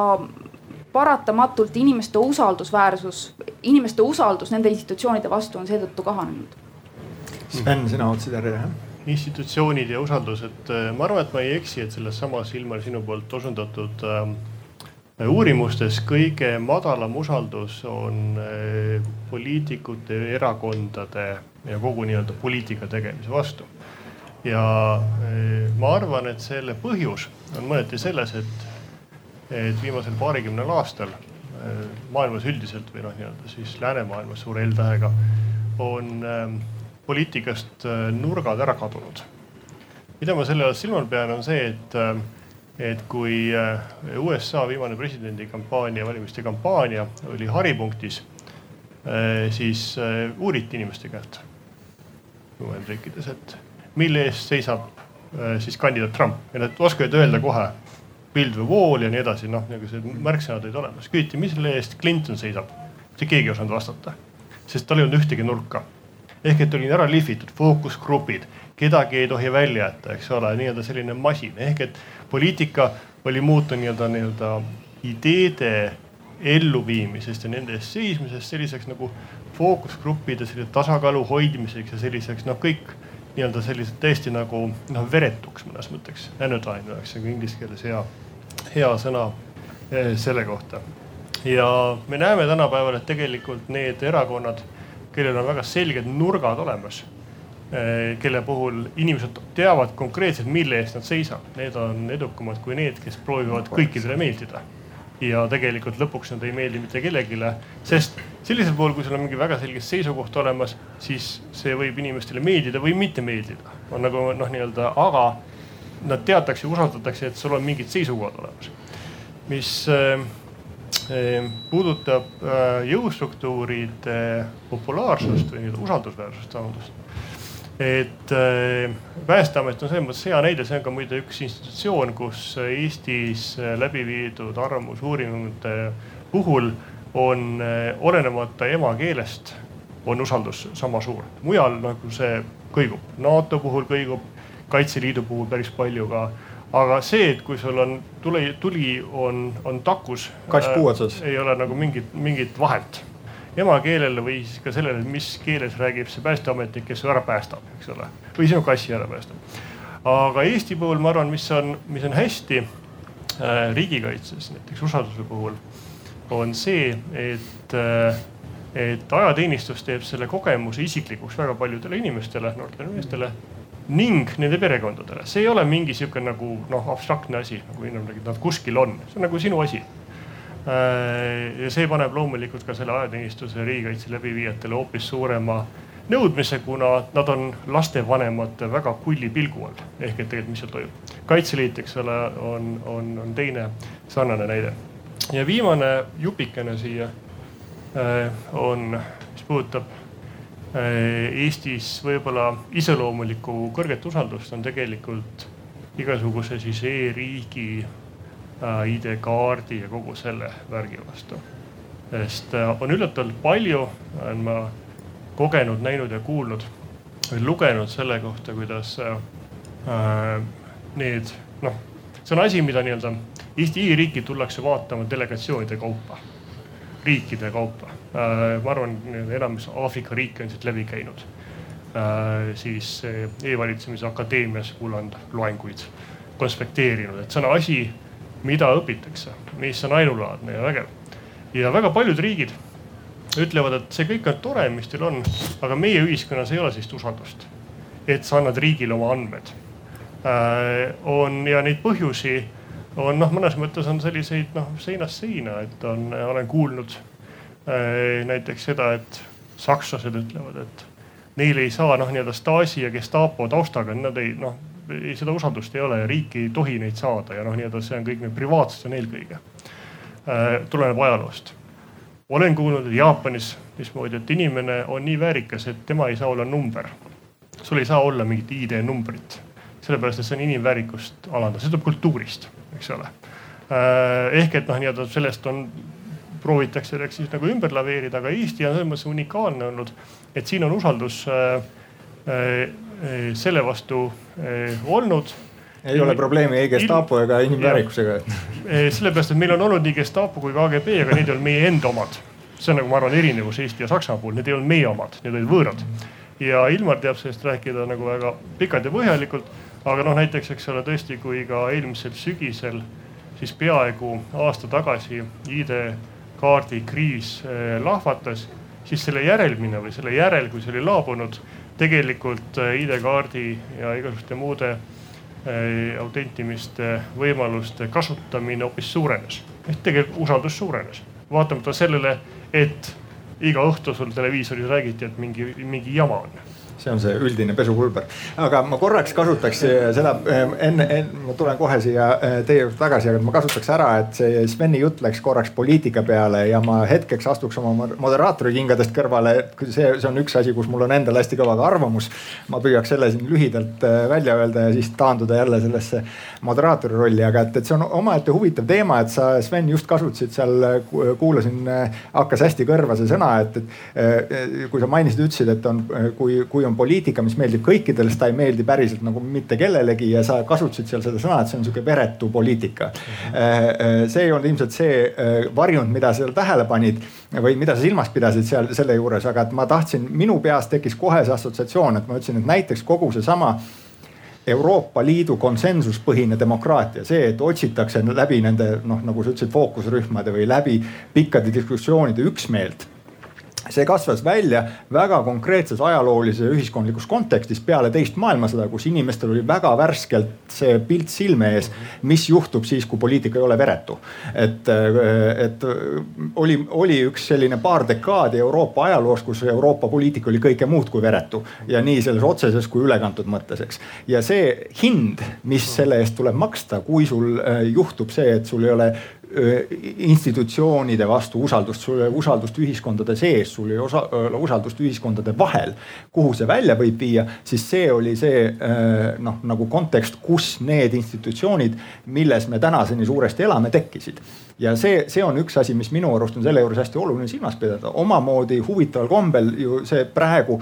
paratamatult inimeste usaldusväärsus, inimeste usaldus nende institutsioonide vastu on seetõttu kahanenud Sven, sina otsid ära jah? institutsioonid ja usaldus, et äh, ma arvan, et ma ei eksi, et selles samas Ilmar sinu poolt osundatud äh, uurimustes kõige madalam usaldus on äh, poliitikute, erakondade ja kogu nii-öelda poliitika tegemise vastu. ja äh, ma arvan, et selle põhjus on mõneti selles, et, et viimasel paarikümnel aastal äh, maailmas üldiselt või noh, nii-öelda siis läänemaailmas suure L-tähega on äh, poliitikast äh, nurgad ära kadunud. mida ma selle all silmal pean, on see, et, äh, et kui äh, USA viimane presidendikampaania, valimiste kampaania oli haripunktis, siis uuriti inimeste käest Ühendriikides, et mille eest seisab siis kandidaat Trump ja nad oskavad öelda kohe build the wall ja nii edasi, noh niisugused märksõnad olid olemas. küsiti, mis selle eest Clinton seisab. mitte keegi ei osanud vastata, sest tal ei olnud ühtegi nurka ehk et olid ära lihvitud fookusgrupid, kedagi ei tohi välja jätta, eks ole, nii-öelda selline masin ehk et poliitika oli muutunud nii-öelda, nii-öelda ideede elluviimisest ja nende eest seismisest selliseks nagu fookusgruppide sellise tasakaalu hoidmiseks ja selliseks noh, kõik nii-öelda sellised tõesti nagu noh, veretuks mõnes mõtteks. Anodyne oleks nagu inglise keeles hea, hea sõna eh, selle kohta. ja me näeme tänapäeval, et tegelikult need erakonnad kellel on väga selged nurgad olemas, eh, kelle puhul inimesed teavad konkreetselt, mille eest nad seisavad. Need on edukamad kui need, kes proovivad kõikidele meeldida. ja tegelikult lõpuks nad ei meeldi mitte kellelegi, sest sellisel puhul, kui sul on mingi väga selge seisukoht olemas, siis see võib inimestele meeldida või mitte meeldida. on nagu noh, nii-öelda, aga nad teatakse, usaldatakse, et sul on mingid seisukohad olemas. mis äh, puudutab äh, jõustruktuuride populaarsust või nii-öelda usaldusväärsust, vabandust. et äh, Päästeamet on selles mõttes hea näide, see on ka muide üks institutsioon, kus Eestis äh, läbi viidud arvamusuuringute puhul on olenemata emakeelest, on usaldus sama suur. mujal nagu see kõigub, NATO puhul kõigub, Kaitseliidu puhul päris palju ka aga see, et kui sul on tuli, tuli on, on takus. kass puu otsas äh,. ei ole nagu mingit, mingit vahet emakeelele või siis ka sellele, mis keeles räägib see päästeametnik, kes su ära päästab, eks ole, või sinu kassi ära päästab. aga Eesti puhul ma arvan, mis on, mis on hästi äh, riigikaitses, näiteks usalduse puhul, on see, et äh, et ajateenistus teeb selle kogemuse isiklikuks väga paljudele inimestele, noortele meestele ning nende perekondadele. see ei ole mingi sihuke nagu noh, abstraktne asi, nagu inimene nad kuskil on, see on nagu sinu asi. Äh, ja see paneb loomulikult ka selle ajateenistuse riigikaitse läbiviijatele hoopis suurema nõudmise, kuna nad on lastevanemate väga kulli pilgu all. ehk et tegelikult, mis seal toimub. kaitseliit, eks ole, on, on, on teine sarnane näide. ja viimane jupikene siia äh, on, mis puudutab Eestis võib-olla iseloomulikku kõrget usaldust on tegelikult igasuguse siis e-riigi äh, ID-kaardi ja kogu selle värgi vastu. sest äh, on üllatavalt palju, olen ma kogenud, näinud ja kuulnud lugenud selle kohta, kuidas need noh, see on asi, mida nii-öelda Eesti e-riiki tullakse vaatama delegatsioonide kaupa, riikide kaupa Äh, ma arvan, enamus Aafrika riike on siit läbi käinud. Äh, siis e-valitsemise akadeemias kuulanud loenguid, konspekteerinud, et see on asi, mida õpitakse, mis on ainulaadne ja vägev. ja väga paljud riigid ütlevad, et see kõik on tore, mis teil on, aga meie ühiskonnas ei ole sellist usaldust, et sa annad riigile oma andmed äh,. on ja neid põhjusi on noh, mõnes mõttes on selliseid noh seinast seina, et on, olen kuulnud äh, näiteks seda, et sakslased ütlevad, et neil ei saa noh, nii-öelda Stasi ja Gestapo taustaga, nad ei noh, seda usaldust ei ole ja riik ei tohi neid saada ja noh, nii-öelda see on kõik nüüd privaatsus on eelkõige äh,. tuleneb ajaloost. olen kuulnud Jaapanis mismoodi, et inimene on nii väärikas, et tema ei saa olla number. sul ei saa olla mingit ID-numbrit, sellepärast et see on inimväärikust alandav, see tuleb kultuurist, eks ole äh,. ehk et noh, nii-öelda sellest on proovitakse selleks siis nagu ümber laveerida, aga Eesti on selles mõttes unikaalne olnud, et siin on usaldus äh, äh, selle vastu olnud ei ole probleemi ei Gestapo ega inimväärikusega. sellepärast, et meil on olnud nii Gestapo kui KGB, aga need ei olnud meie enda omad. see on nagu ma arvan erinevus Eesti ja Saksamaa puhul, need ei olnud meie omad, need olid võõrad. ja Ilmar teab sellest rääkida nagu väga pikalt ja põhjalikult. Aga noh, näiteks eks ole tõesti, kui ka eelmisel sügisel siis peaaegu aasta tagasi ID-kaardi kriis lahvatas, siis selle järelmine või selle järel, kui see oli laabunud, tegelikult ID-kaardi ja igasuguste muude Äh, autentimiste võimaluste kasutamine hoopis suurenes. ehk tegelikult usaldus suurenes, vaatamata sellele, et iga õhtu sul televiisoris räägiti, et mingi, mingi jama on see on see üldine pesupulber. aga ma korraks kasutaks seda enne, enne, ma tulen kohe siia eh, teie juurde tagasi, aga ma kasutaks ära, et see Sveni jutt läks korraks poliitika peale ja ma hetkeks astuks oma moderaatori kingadest kõrvale. see, see on üks asi, kus mul on endal hästi kõva arvamus. ma püüaks selle siin lühidalt välja öelda ja siis taanduda jälle sellesse moderaatori rolli, aga et, et see on omaette huvitav teema, et sa Sven just kasutasid seal, kuulasin, hakkas hästi kõrva see sõna, et, et kui sa mainisid, ütlesid, et on, kui, kui on on poliitika, mis meeldib kõikidele, ta ei meeldi päriselt nagu mitte kellelegi ja sa kasutasid seal seda sõna, et see on sihuke veretu poliitika. Äh, äh, see ei olnud ilmselt see äh, varjund, mida sa tähele panid või mida sa silmas pidasid seal selle juures, aga et ma tahtsin, minu peas tekkis kohe see assotsiatsioon, et ma ütlesin, et näiteks kogu seesama Euroopa Liidu konsensuspõhine demokraatia, see, et otsitakse läbi nende noh, nagu sa ütlesid, fookusrühmade või läbi pikkade diskussioonide üksmeelt see kasvas välja väga konkreetses ajaloolises ja ühiskondlikus kontekstis peale teist maailmasõda, kus inimestel oli väga värskelt see pilt silme ees, mis juhtub siis, kui poliitika ei ole veretu. et, et oli, oli üks selline paar dekaadi Euroopa ajaloos, kus Euroopa poliitika oli kõike muud kui veretu ja nii selles otseses kui ülekantud mõttes, eks. ja see hind, mis selle eest tuleb maksta, kui sul eh, juhtub see, et sul ei ole institutsioonide vastu usaldust, sul ei ole usaldust ühiskondade sees, sul ei ole usaldust ühiskondade vahel. kuhu see välja võib viia, siis see oli see noh, nagu kontekst, kus need institutsioonid, milles me tänaseni suuresti elame, tekkisid. ja see, see on üks asi, mis minu arust on selle juures hästi oluline silmas pidada, omamoodi huvitaval kombel ju see praegu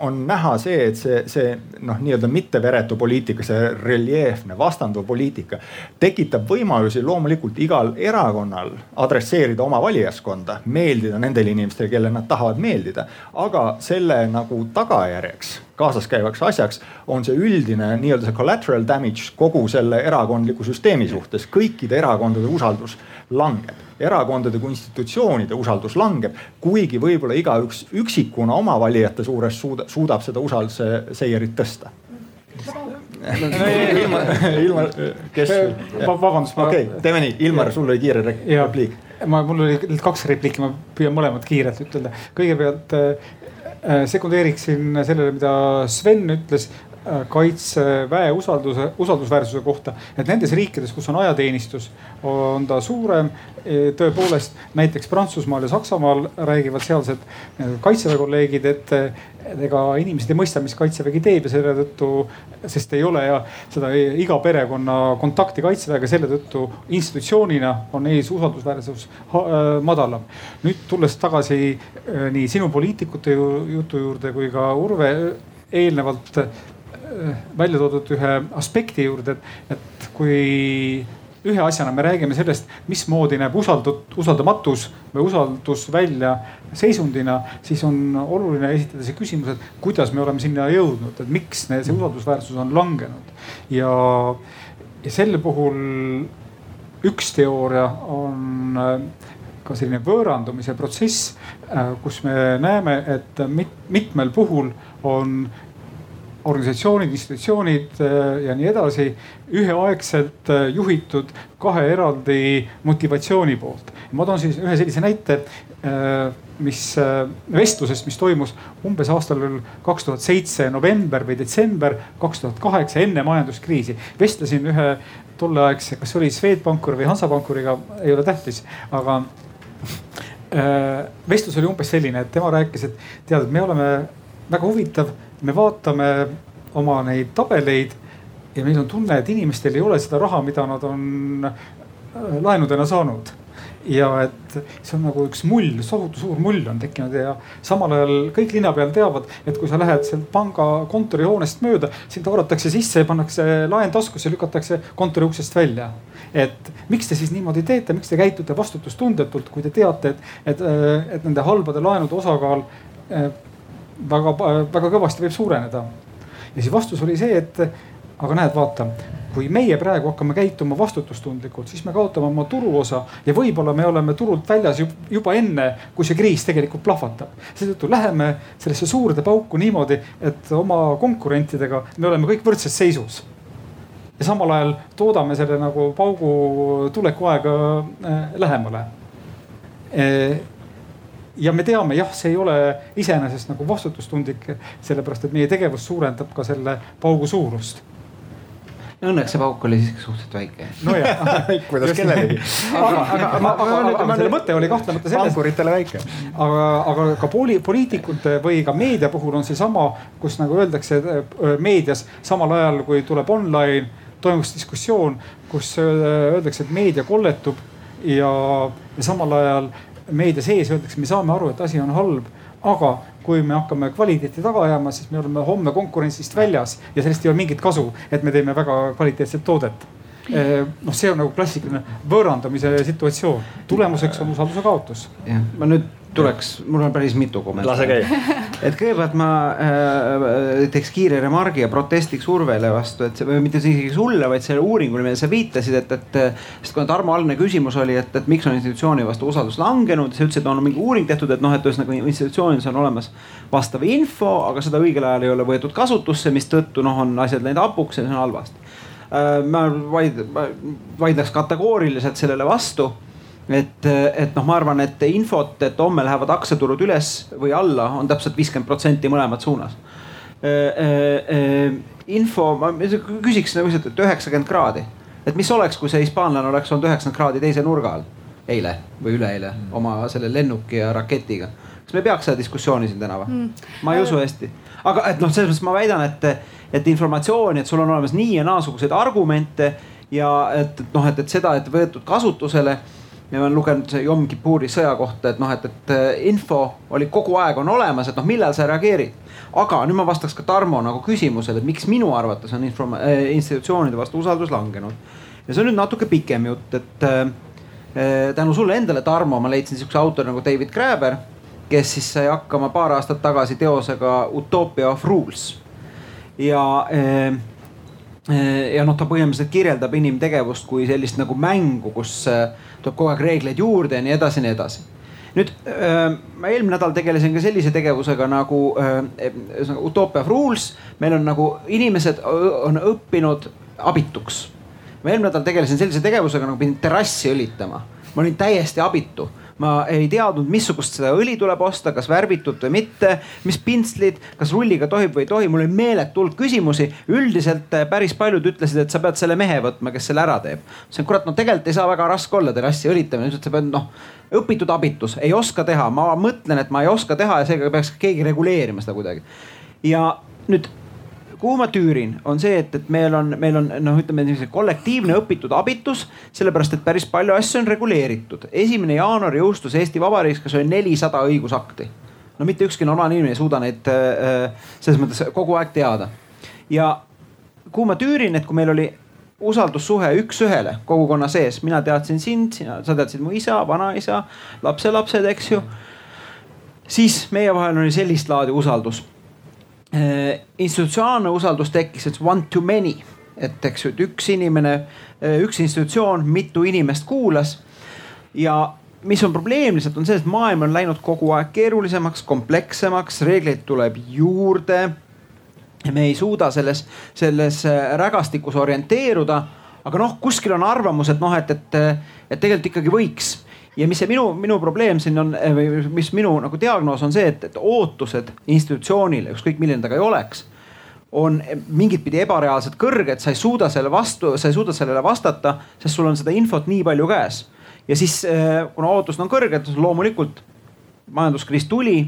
on näha see, et see, see noh, nii-öelda mitteveretu poliitika, see reljeefne vastanduv poliitika tekitab võimalusi loomulikult igal erakonnal adresseerida oma valijaskonda, meeldida nendele inimestele, kellele nad tahavad meeldida. aga selle nagu tagajärjeks kaasaskäivaks asjaks on see üldine nii-öelda see collateral damage kogu selle erakondliku süsteemi suhtes, kõikide erakondade usaldus langeb erakondade kui institutsioonide usaldus langeb, kuigi võib-olla igaüks üksikuna oma valijate suures suuda, suudab seda usalduse seierit tõsta ilma, ilma, kes? vabandust. okei okay,, teeme nii, Ilmar, sul oli kiire repliik. ma, mul oli kaks repliiki, ma püüan mõlemat kiirelt ütelda. kõigepealt sekundeeriksin sellele, mida Sven ütles. Äh, kaitseväe usalduse, usaldusväärsuse kohta, et nendes riikides, kus on ajateenistus, on ta suurem. E, tõepoolest näiteks Prantsusmaal ja Saksamaal räägivad sealsed kaitseväe kolleegid, et ega inimesed ei mõista, mis kaitsevägi teeb ja selle tõttu, sest ei ole ja seda iga perekonna kontakti kaitseväega, selle tõttu institutsioonina on ees usaldusväärsus madalam. nüüd tulles tagasi nii sinu poliitikute jutu juurde kui ka Urve eelnevalt välja toodud ühe aspekti juurde, et, et kui ühe asjana me räägime sellest, mismoodi näeb usaldut-, usaldamatus või usaldus välja seisundina, siis on oluline esitada see küsimus, et kuidas me oleme sinna jõudnud, et miks see usaldusväärsus on langenud. ja, ja selle puhul üks teooria on ka selline võõrandumise protsess, kus me näeme, et mit, mitmel puhul on organisatsioonid, institutsioonid ja nii edasi üheaegselt juhitud kahe eraldi motivatsiooni poolt. ma toon siis ühe sellise näite Äh, mis äh, vestlusest, mis toimus umbes aastal kaks tuhat seitse november või detsember kaks tuhat kaheksa enne majanduskriisi. vestlesin ühe tolleaegse, kas oli Swedbankuri või Hansabankuriga, ei ole tähtis, aga äh, vestlus oli umbes selline, et tema rääkis, et tead, et me oleme väga huvitav, me vaatame oma neid tabeleid ja meil on tunne, et inimestel ei ole seda raha, mida nad on laenudena saanud ja et see on nagu üks mull, tohutu suur mull on tekkinud ja samal ajal kõik linna peal teavad, et kui sa lähed sealt panga kontorihoonest mööda, sind haaratakse sisse ja pannakse laen taskusse, lükatakse kontori uksest välja. et miks te siis niimoodi teete, miks te käitute vastutustundetult, kui te teate, et, et, et nende halbade laenude osakaal eh, väga, väga kõvasti võib suureneda. ja siis vastus oli see, et aga näed, vaata kui meie praegu hakkame käituma vastutustundlikult, siis me kaotame oma turuosa ja võib-olla me oleme turult väljas juba enne, kui see kriis tegelikult plahvatab. seetõttu läheme sellesse suurde pauku niimoodi, et oma konkurentidega me oleme kõik võrdses seisus ja samal ajal toodame selle nagu paugu tuleku aega äh, lähemale e ja me teame, jah, see ei ole iseenesest nagu vastutustundlik, sellepärast et meie tegevus suurendab ka selle paugu suurust Õnneks see pauk oli siiski suhteliselt väike. nojah kuidas kellelegi. aga, aga, aga, aga, aga selle mõte oli kahtlemata selles. pankuritele väike. aga, aga ka poli, poliitikute või ka meedia puhul on seesama, kus nagu öeldakse meedias samal ajal, kui tuleb online, toimus diskussioon, kus öeldakse, et meedia kolletub ja, ja samal ajal meedia sees öeldakse, me saame aru, et asi on halb aga kui me hakkame kvaliteeti taga ajama, siis me oleme homme konkurentsist väljas ja sellest ei ole mingit kasu, et me teeme väga kvaliteetset toodet. Noh, see on nagu klassikaline võõrandamise situatsioon, tulemuseks on usalduse kaotus. jah, ma nüüd tuleks, mul on päris mitu kommentaari. lase käia. et kõigepealt ma äh, teeks kiire remargi ja protestiks Urvele vastu, et see või mitte isegi sulle, vaid sellele uuringule, millele sa viitasid, et, et. sest kuna Tarmo algne küsimus oli, et, et miks on institutsiooni vastu usaldus langenud, sa ütlesid, et on mingi uuring tehtud, et noh, et ühesõnaga institutsioonis on olemas vastav info, aga seda õigel ajal ei ole võetud kasutusse, mistõttu noh, on asjad läinud hapuks ja see on halvasti äh, ma vaid, vaidleks kategooriliselt sellele vastu et, et noh, ma arvan, et infot, et homme lähevad aktsiaturud üles või alla, on täpselt viiskümmend protsenti mõlemat suunas. info, ma küsiks nagu lihtsalt, et üheksakümmend kraadi, et mis oleks, kui see hispaanlane oleks olnud üheksakümmend kraadi teise nurga all eile või üleeile mm. oma selle lennuki ja raketiga. kas me peaks seda diskussiooni siin täna või mm.? ma ei usu hästi, aga et noh, selles mõttes ma väidan, et, et informatsiooni, et sul on olemas nii ja naasuguseid argumente ja et, et noh, et, et seda, et võetud kasutusele ja ma olen lugenud Yom Kippuri sõja kohta, et noh, et, et äh, info oli kogu aeg on olemas, et noh, millal sa reageerid. aga nüüd ma vastaks ka Tarmo nagu küsimusele, et miks minu arvates on info äh,, institutsioonide vastu usaldus langenud. ja see on nüüd natuke pikem jutt, et äh, äh tänu sulle endale, Tarmo, ma leidsin sihukese autori nagu David Graeber, kes siis sai hakkama paar aastat tagasi teosega Utopia of Rules ja äh, ja noh, ta põhimõtteliselt kirjeldab inimtegevust kui sellist nagu mängu, kus tuleb kogu aeg reegleid juurde ja nii edasi ja nii edasi. nüüd ma eelmine nädal tegelesin ka sellise tegevusega nagu Utopia of Rules. meil on nagu inimesed on õppinud abituks. ma eelmine nädal tegelesin sellise tegevusega nagu pidin terrassi õlitama. ma olin täiesti abitu ma ei teadnud, missugust seda õli tuleb osta, kas värvitut või mitte, mis pintslid, kas rulliga tohib või ei tohi, mul oli meeletu hulk küsimusi. üldiselt eh, päris paljud ütlesid, et sa pead selle mehe võtma, kes selle ära teeb. ma ütlesin, kurat, no tegelikult ei saa väga raske olla terrassi õlitamine, sa pead noh õpitud abitus, ei oska teha, ma mõtlen, et ma ei oska teha ja seega peaks keegi reguleerima seda kuidagi. ja nüüd kuhu ma tüürin, on see, et, et meil on, meil on noh, ütleme niisugune kollektiivne õpitud abitus, sellepärast et päris palju asju on reguleeritud. esimene jaanuar jõustus Eesti Vabariigis, kas oli nelisada õigusakti. no mitte ükski normaalne inimene ei suuda neid äh, selles mõttes kogu aeg teada. ja kuhu ma tüürin, et kui meil oli usaldussuhe üks-ühele kogukonna sees, mina teadsin sind, sina, sa teadsid mu isa, vanaisa, lapselapsed, eks ju. siis meie vahel oli sellist laadi usaldus institutsionaalne usaldus tekkis, et one to many et eks ju, et üks inimene, üks institutsioon mitu inimest kuulas ja mis on probleem lihtsalt on see, et maailm on läinud kogu aeg keerulisemaks, komplekssemaks, reegleid tuleb juurde. me ei suuda selles, selles äh, rägastikus orienteeruda. aga noh, kuskil on arvamus, et noh, et, et, et tegelikult ikkagi võiks ja mis see minu, minu probleem siin on või mis minu nagu diagnoos on see, et, et ootused institutsioonile, ükskõik milline ta ka ei oleks, on mingit pidi ebareaalselt kõrged, sa ei suuda selle vastu, sa ei suuda sellele vastata, sest sul on seda infot nii palju käes. Ja siis äh, kuna ootused on kõrged, loomulikult majanduskriis tuli,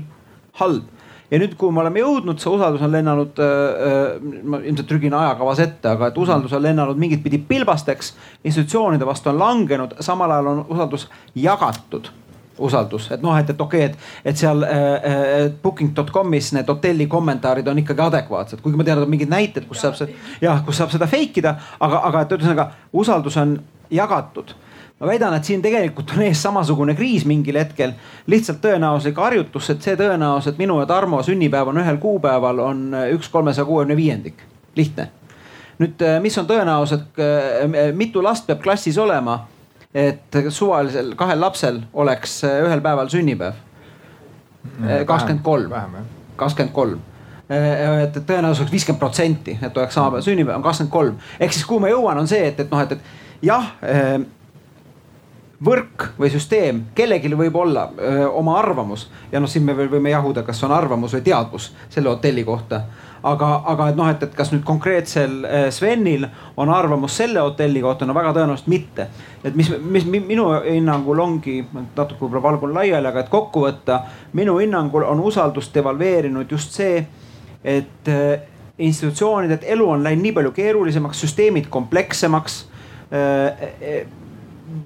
halb ja nüüd, kui me oleme jõudnud, see usaldus on lennanud äh,, ma ilmselt trügin ajakavas ette, aga et usaldus on lennanud mingit pidi pilbasteks, institutsioonide vastu on langenud, samal ajal on usaldus jagatud. Usaldus, et noh, et, et okei okay,, et, et seal äh, booking.com'is need hotelli kommentaarid on ikkagi adekvaatsed, kuigi ma tean, et on mingid näited, kus saab see jah, kus saab seda fake ida, aga, aga et ühesõnaga usaldus on jagatud ma väidan, et siin tegelikult on ees samasugune kriis mingil hetkel. lihtsalt tõenäosuslik harjutus, et see tõenäosus, et minu ja Tarmo sünnipäev on ühel kuupäeval, on üks kolmesaja kuuekümne viiendik. lihtne. nüüd, äh, mis on tõenäosus, et äh, mitu last peab klassis olema, et suvalisel kahel lapsel oleks äh, ühel päeval sünnipäev? kakskümmend kolm, kakskümmend kolm et tõenäosus viiskümmend protsenti, et oleks sama päev sünnipäev on kakskümmend kolm. ehk siis kuhu ma jõuan, on see, et, et noh, et, et jah võrk või süsteem, kellelgi võib olla öö, oma arvamus ja noh, siin me veel võime jahuda, kas on arvamus või teadvus selle hotelli kohta. aga, aga et noh, et, et kas nüüd konkreetsel Svenil on arvamus selle hotelli kohta, no väga tõenäoliselt mitte. et mis, mis minu hinnangul ongi, natuke võib-olla valgun laiali, aga et kokku võtta, minu hinnangul on usaldust devalveerinud just see, et institutsioonide elu on läinud nii palju keerulisemaks, süsteemid komplekssemaks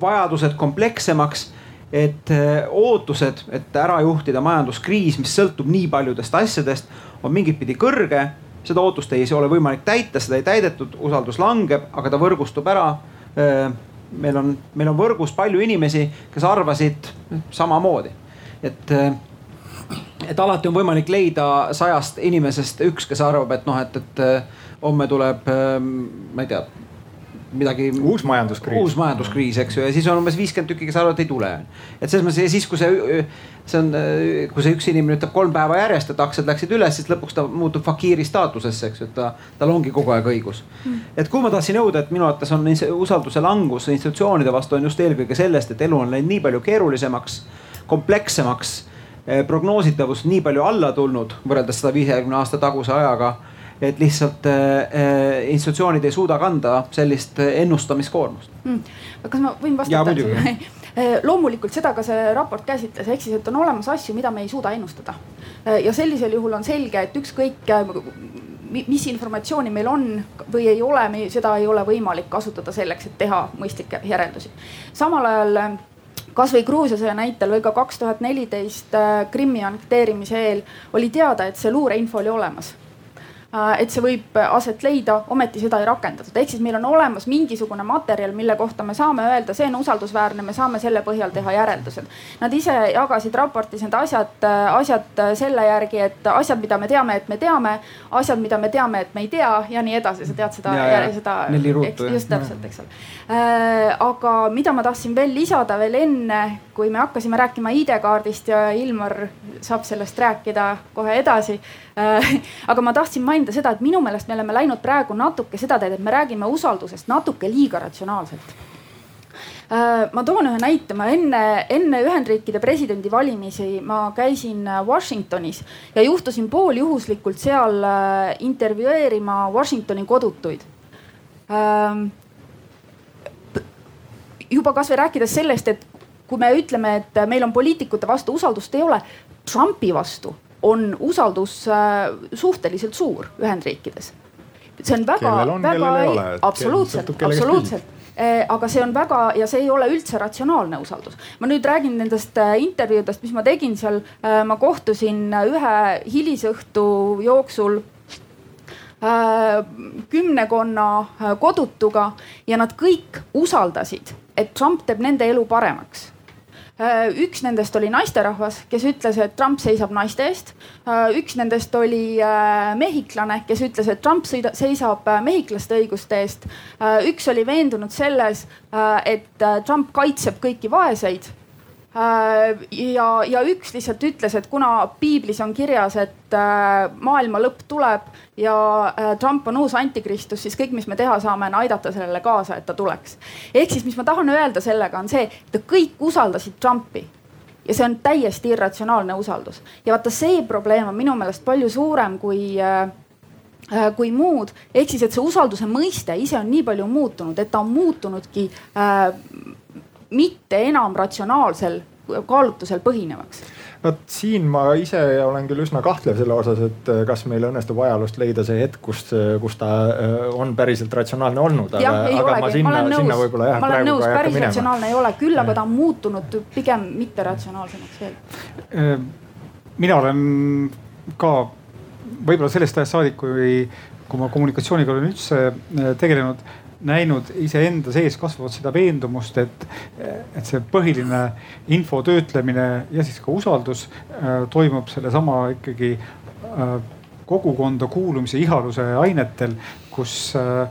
vajadused komplekssemaks et äh, ootused, et ära juhtida majanduskriis, mis sõltub nii paljudest asjadest, on mingit pidi kõrge. seda ootust ei ole võimalik täita, seda ei täidetud, usaldus langeb, aga ta võrgustub ära. Äh, meil on, meil on võrgus palju inimesi, kes arvasid samamoodi, et, äh, et alati on võimalik leida sajast inimesest üks, kes arvab, et noh, et, et homme tuleb, ma ei tea midagi. uus majanduskriis. uus majanduskriis, eks ju, ja siis on umbes viiskümmend tükki, kes arvavad, et ei tule. et selles mõttes ja siis, kui see, see on, kui see üks inimene ütleb kolm päeva järjest, et aktsiad läksid üles, siis lõpuks ta muutub fakiiri staatusesse, eks ju, et ta, tal ongi kogu aeg õigus mm.. et kuhu ma tahtsin jõuda, et minu arvates on usalduse langus institutsioonide vastu on just eelkõige sellest, et elu on läinud nii palju keerulisemaks, komplekssemaks eh, prognoositavus nii palju alla tulnud võrreldes sada viiekümne aasta taguse ajaga et lihtsalt äh, institutsioonid ei suuda kanda sellist ennustamiskoormust mm.. kas ma võin vastata? loomulikult seda ka see raport käsitles, ehk siis, et on olemas asju, mida me ei suuda ennustada. ja sellisel juhul on selge, et ükskõik mis informatsiooni meil on või ei ole, me seda ei ole võimalik kasutada selleks, et teha mõistlikke järeldusi. samal ajal kasvõi Gruusia sõja näitel või ka kaks tuhat neliteist Krimmi annekteerimise eel oli teada, et see luureinfo oli olemas Äh, et see võib aset leida, ometi seda ei rakendatud, ehk siis meil on olemas mingisugune materjal, mille kohta me saame öelda, see on usaldusväärne, me saame selle põhjal teha järeldused. Nad ise jagasid raportis need asjad, asjad selle järgi, et asjad, mida me teame, et me teame, asjad, mida me teame, et me ei tea ja nii edasi, sa tead seda, seda. just täpselt, eks ole äh,. aga mida ma tahtsin veel lisada veel enne, kui me hakkasime rääkima ID-kaardist ja Ilmar saab sellest rääkida kohe edasi äh,. aga ma tahtsin mainida seda, et minu meelest me oleme läinud praegu natuke seda teed, et me räägime usaldusest natuke liiga ratsionaalselt äh, ma toon ühe näite, ma enne, enne Ühendriikide presidendivalimisi ma käisin Washingtonis ja juhtusin pooljuhuslikult seal äh, intervjueerima Washingtoni kodutuid. Juba kasvõi rääkides sellest, et kui me ütleme, et meil on poliitikute vastu usaldust ei ole, Trumpi vastu on usaldus äh, suhteliselt suur Ühendriikides. see on väga, väga, absoluutselt, absoluutselt äh, aga see on väga ja see ei ole üldse ratsionaalne usaldus. ma nüüd räägin nendest äh, intervjuudest, mis ma tegin seal. ma kohtusin ühe hilisõhtu jooksul kümnekonna kodutuga ja nad kõik usaldasid, et Trump teeb nende elu paremaks üks nendest oli naisterahvas, kes ütles, et Trump seisab naiste eest. Äh, üks nendest oli äh, mehhiklane, kes ütles, et Trump seisab mehhiklaste õiguste eest. üks oli veendunud selles, et Trump kaitseb kõiki vaeseid Äh, ja, ja üks lihtsalt ütles, et kuna piiblis on kirjas, et äh, maailma lõpp tuleb ja äh, Trump on uus antikristus, siis kõik, mis me teha saame, on aidata sellele kaasa, et ta tuleks. ehk siis, mis ma tahan öelda sellega on see, et kõik usaldasid Trumpi. Ja see on täiesti irratsionaalne usaldus. Ja vaata, see probleem on minu meelest palju suurem kui kui muud, ehk siis, et see usalduse mõiste ise on nii palju muutunud, et ta on muutunudki äh, mitte enam ratsionaalsel kaalutlusel põhinevaks. Vot siin ma ise olen küll üsna kahtlev selle osas, et äh, kas meil õnnestub ajaloost leida see hetk, kus, äh, kus ta äh, on päriselt ratsionaalne olnud. jah, ei aga olegi, ma olen nõus, ma olen nõus, päris ratsionaalne ei ole, küll aga ta on muutunud pigem mitteratsionaalsemaks veel. mina olen ka võib-olla sellest ajast saadik, kui, kui ma kommunikatsiooniga olen üldse tegelenud näinud iseenda sees kasvavat seda veendumust, et, et see põhiline info töötlemine ja siis ka usaldus äh, toimub sellesama ikkagi äh, kogukonda kuulumise ihaluse ainetel, kus äh,,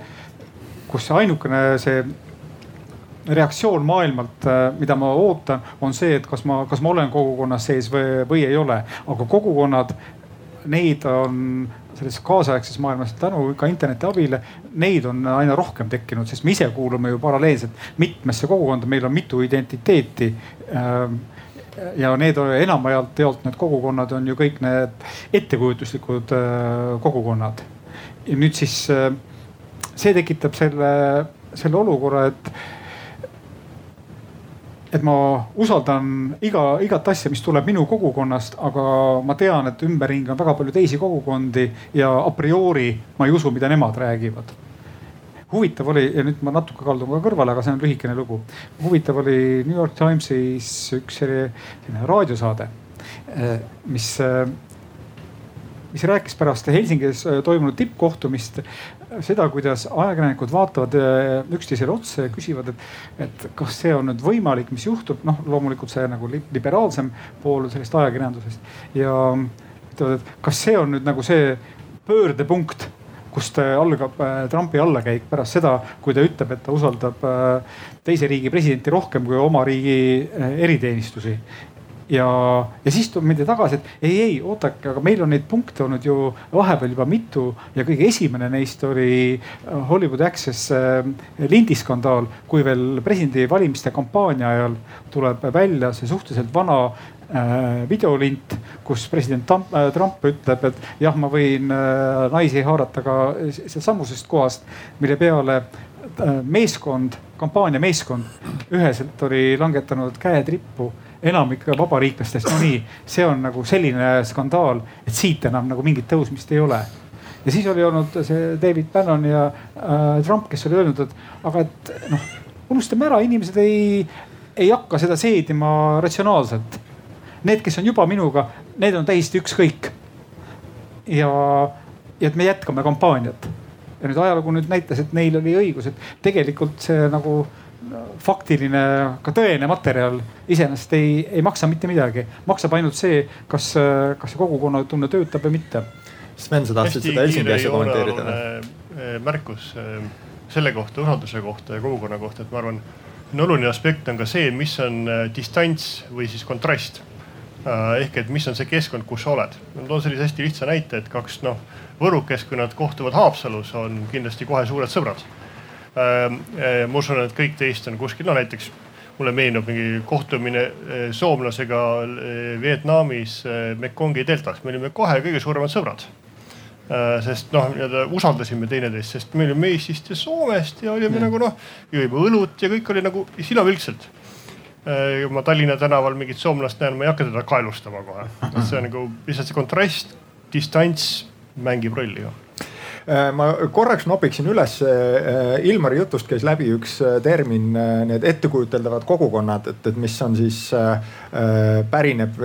kus ainukene see reaktsioon maailmalt, mida ma ootan, on see, et kas ma, kas ma olen kogukonnas sees või, või ei ole. aga kogukonnad, neid on selles kaasaegses maailmas tänu ka interneti abile, neid on aina rohkem tekkinud, sest me ise kuulume ju paralleelselt mitmesse kogukonda, meil on mitu identiteeti ähm, ja need enamjaolt jaolt need kogukonnad on ju kõik need ettekujutuslikud äh, kogukonnad. ja nüüd siis äh, see tekitab selle, selle olukorra, et et ma usaldan iga, igat asja, mis tuleb minu kogukonnast, aga ma tean, et ümberringi on väga palju teisi kogukondi ja a priori ma ei usu, mida nemad räägivad. huvitav oli ja nüüd ma natuke kaldun ka kõrvale, aga see on lühikene lugu. huvitav oli New York Timesis üks selline raadiosaade, eh, mis eh, mis rääkis pärast Helsingis eh, toimunud tippkohtumist seda, kuidas ajakirjanikud vaatavad äh, üksteisele otsa ja küsivad, et, et kas see on nüüd võimalik, mis juhtub, noh loomulikult see nagu liberaalsem pool sellest ajakirjandusest. Ja ütlevad, et kas see on nüüd nagu see pöördepunkt kust algab äh, Trumpi allakäik pärast seda, kui ta ütleb, et ta usaldab äh, teise riigi presidenti rohkem kui oma riigi eriteenistusi ja, ja siis tuleb meelde tagasi, et ei, ei oodake, aga meil on neid punkte olnud ju vahepeal juba mitu ja kõige esimene neist oli äh, Hollywood Access äh, lindiskandaal, kui veel presidendivalimiste kampaania ajal tuleb välja see suhteliselt vana äh, videolint, kus president Trump, Trump ütleb, et jah, ma võin naisi haarata ka sealsamusest kohast, mille peale meeskond, kampaania meeskond üheselt oli langetanud käed rippu enamik vabariiklastest, no nii, see on nagu selline skandaal, et siit enam nagu mingit tõusmist ei ole ja siis oli olnud see David Bannon ja äh, Trump, kes oli öelnud, et aga et noh, unustame ära, inimesed ei, ei hakka seda seedima ratsionaalselt. Need, kes on juba minuga, need on täiesti ükskõik. ja, ja et me jätkame kampaaniat. ja nüüd ajalugu nüüd näitas, et neil oli õigus, et tegelikult see nagu faktiline, ka tõene materjal iseenesest ei, ei maksa mitte midagi. maksab ainult see, kas, kas see kogukonnatunne töötab või mitte. Sven, sa tahtsid seda Helsingi asja kommenteerida või? Eh, märkus eh, selle kohta, usalduse kohta ja kogukonna kohta, et ma arvan, on oluline aspekt on ka see, mis on eh, distants või siis kontrast. ehk et mis on see keskkond, kus sa oled. ma toon sellise hästi lihtsa näite, et kaks noh, võrukest, kui nad kohtuvad Haapsalus, on kindlasti kohe suured sõbrad ma usun, et kõik teist on kuskil, no näiteks mulle meenub mingi kohtumine eh, soomlasega eh, Vietnamis eh, Mekongi deltas, me olime kohe kõige suuremad sõbrad sest noh, nii-öelda usaldasime teineteist, sest me olime Eestist ja Soomest ja olime mm. nagu noh, jõime õlut ja kõik oli nagu silmapilkselt. kui ma Tallinna tänaval mingit soomlast näen, ma ei hakka teda kaelustama kohe. see on nagu lihtsalt see kontrast, distants mängib rolli ju ma korraks nopiksin üles, Ilmari jutust käis läbi üks termin, need ettekujuteldavad kogukonnad, et, et mis on siis pärineb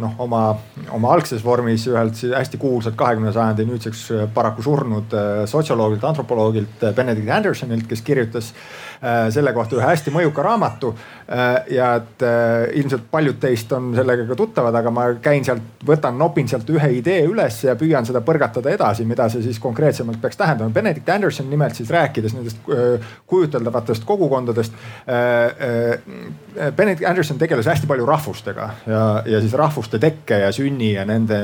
noh, oma, oma algses vormis ühelt hästi kuulsalt kahekümne sajandi nüüdseks paraku surnud sotsioloogilt, antropoloogilt Benedict Andersonilt, kes kirjutas selle kohta ühe hästi mõjuka raamatu. ja et ilmselt paljud teist on sellega ka tuttavad, aga ma käin sealt, võtan, nopin sealt ühe idee üles ja püüan seda põrgatada edasi, mida see siis konkreetsemalt peaks tähendama. Benedict Anderson nimelt siis rääkides nendest kujuteldavatest kogukondadest. Benedict Anderson tegeles hästi palju rahvustega ja, ja siis rahvuste tekke ja sünni ja nende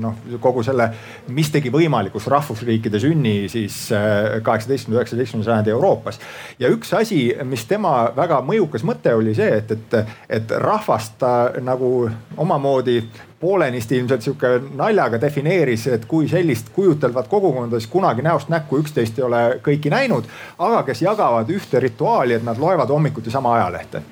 noh, kogu selle, mis tegi võimalikuks rahvusriikide sünni siis kaheksateistkümnenda, üheksateistkümnenda sajandi Euroopas. ja üks asi, mis tema väga mõjukas mõte oli see, et, et, et rahvast ta nagu omamoodi poolenisti ilmselt sihuke naljaga defineeris, et kui sellist kujutelvat kogukonda, siis kunagi näost näkku üksteist ei ole kõiki näinud, aga kes jagavad ühte rituaali, et nad loevad hommikuti sama ajalehte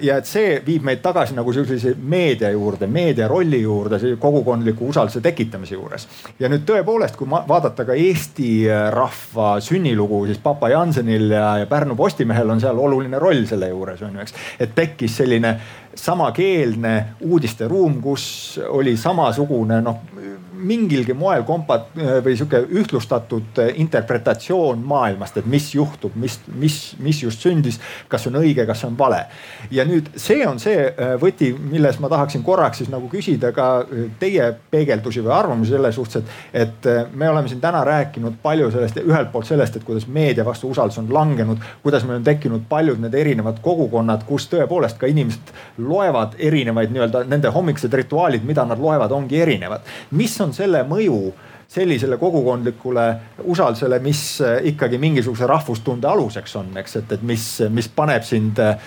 ja et see viib meid tagasi nagu sellise meedia juurde, meedia rolli juurde, kogukondliku usalduse tekitamise juures. ja nüüd tõepoolest, kui vaadata ka Eesti äh, rahva sünnilugu, siis Papa Jansenil ja, ja Pärnu Postimehel on seal oluline roll selle juures on ju, eks. et tekkis selline samakeelne uudisteruum, kus oli samasugune noh mingilgi moel kompat- või sihuke ühtlustatud interpretatsioon maailmast, et mis juhtub, mis, mis, mis just sündis, kas on õige, kas on vale. ja nüüd see on see äh, võti, milles ma tahaksin korraks siis nagu küsida ka äh, teie peegeldusi või arvamusi selle suhtes, et, et äh, me oleme siin täna rääkinud palju sellest, ühelt poolt sellest, et kuidas meedia vastu usaldus on langenud, kuidas meil on tekkinud paljud need erinevad kogukonnad, kus tõepoolest ka inimesed loevad erinevaid nii-öelda nende hommikused rituaalid, mida nad loevad, ongi erinevad. mis on selle mõju sellisele kogukondlikule usaldusele, mis äh, ikkagi mingisuguse rahvustunde aluseks on, eks, et, et mis, mis paneb sind äh,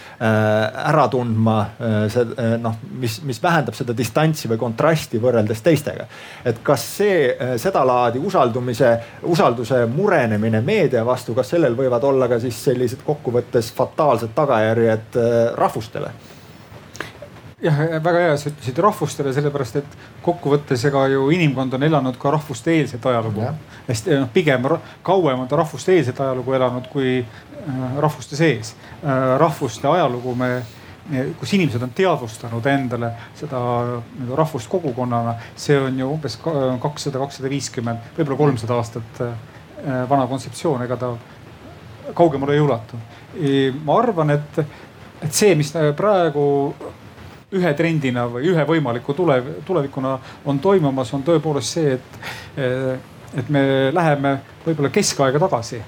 ära tundma äh, see noh, mis, mis vähendab seda distantsi või kontrasti võrreldes teistega. et kas see sedalaadi usaldumise, usalduse murenemine meedia vastu, kas sellel võivad olla ka siis sellised kokkuvõttes fataalsed tagajärjed rahvustele? Jah, väga hea, sa ütlesid rahvustele, sellepärast et kokkuvõttes ega ju inimkond on elanud ka rahvuste-eelset ajalugu. hästi noh, pigem kauem on ta rahvuste-eelset ajalugu elanud kui äh, rahvuste sees. Äh, rahvuste ajalugu me kus inimesed on teadvustanud endale seda nii-öelda rahvust kogukonnana, see on ju umbes kakssada, kakssada viiskümmend, võib-olla kolmsada aastat äh, vana kontseptsioon, ega ta kaugemale ei ulatu. ma arvan, et, et see, mis praegu ühe trendina või ühe võimaliku tulev, tulevikuna on toimumas, on tõepoolest see, et, et me läheme võib-olla keskaega tagasi.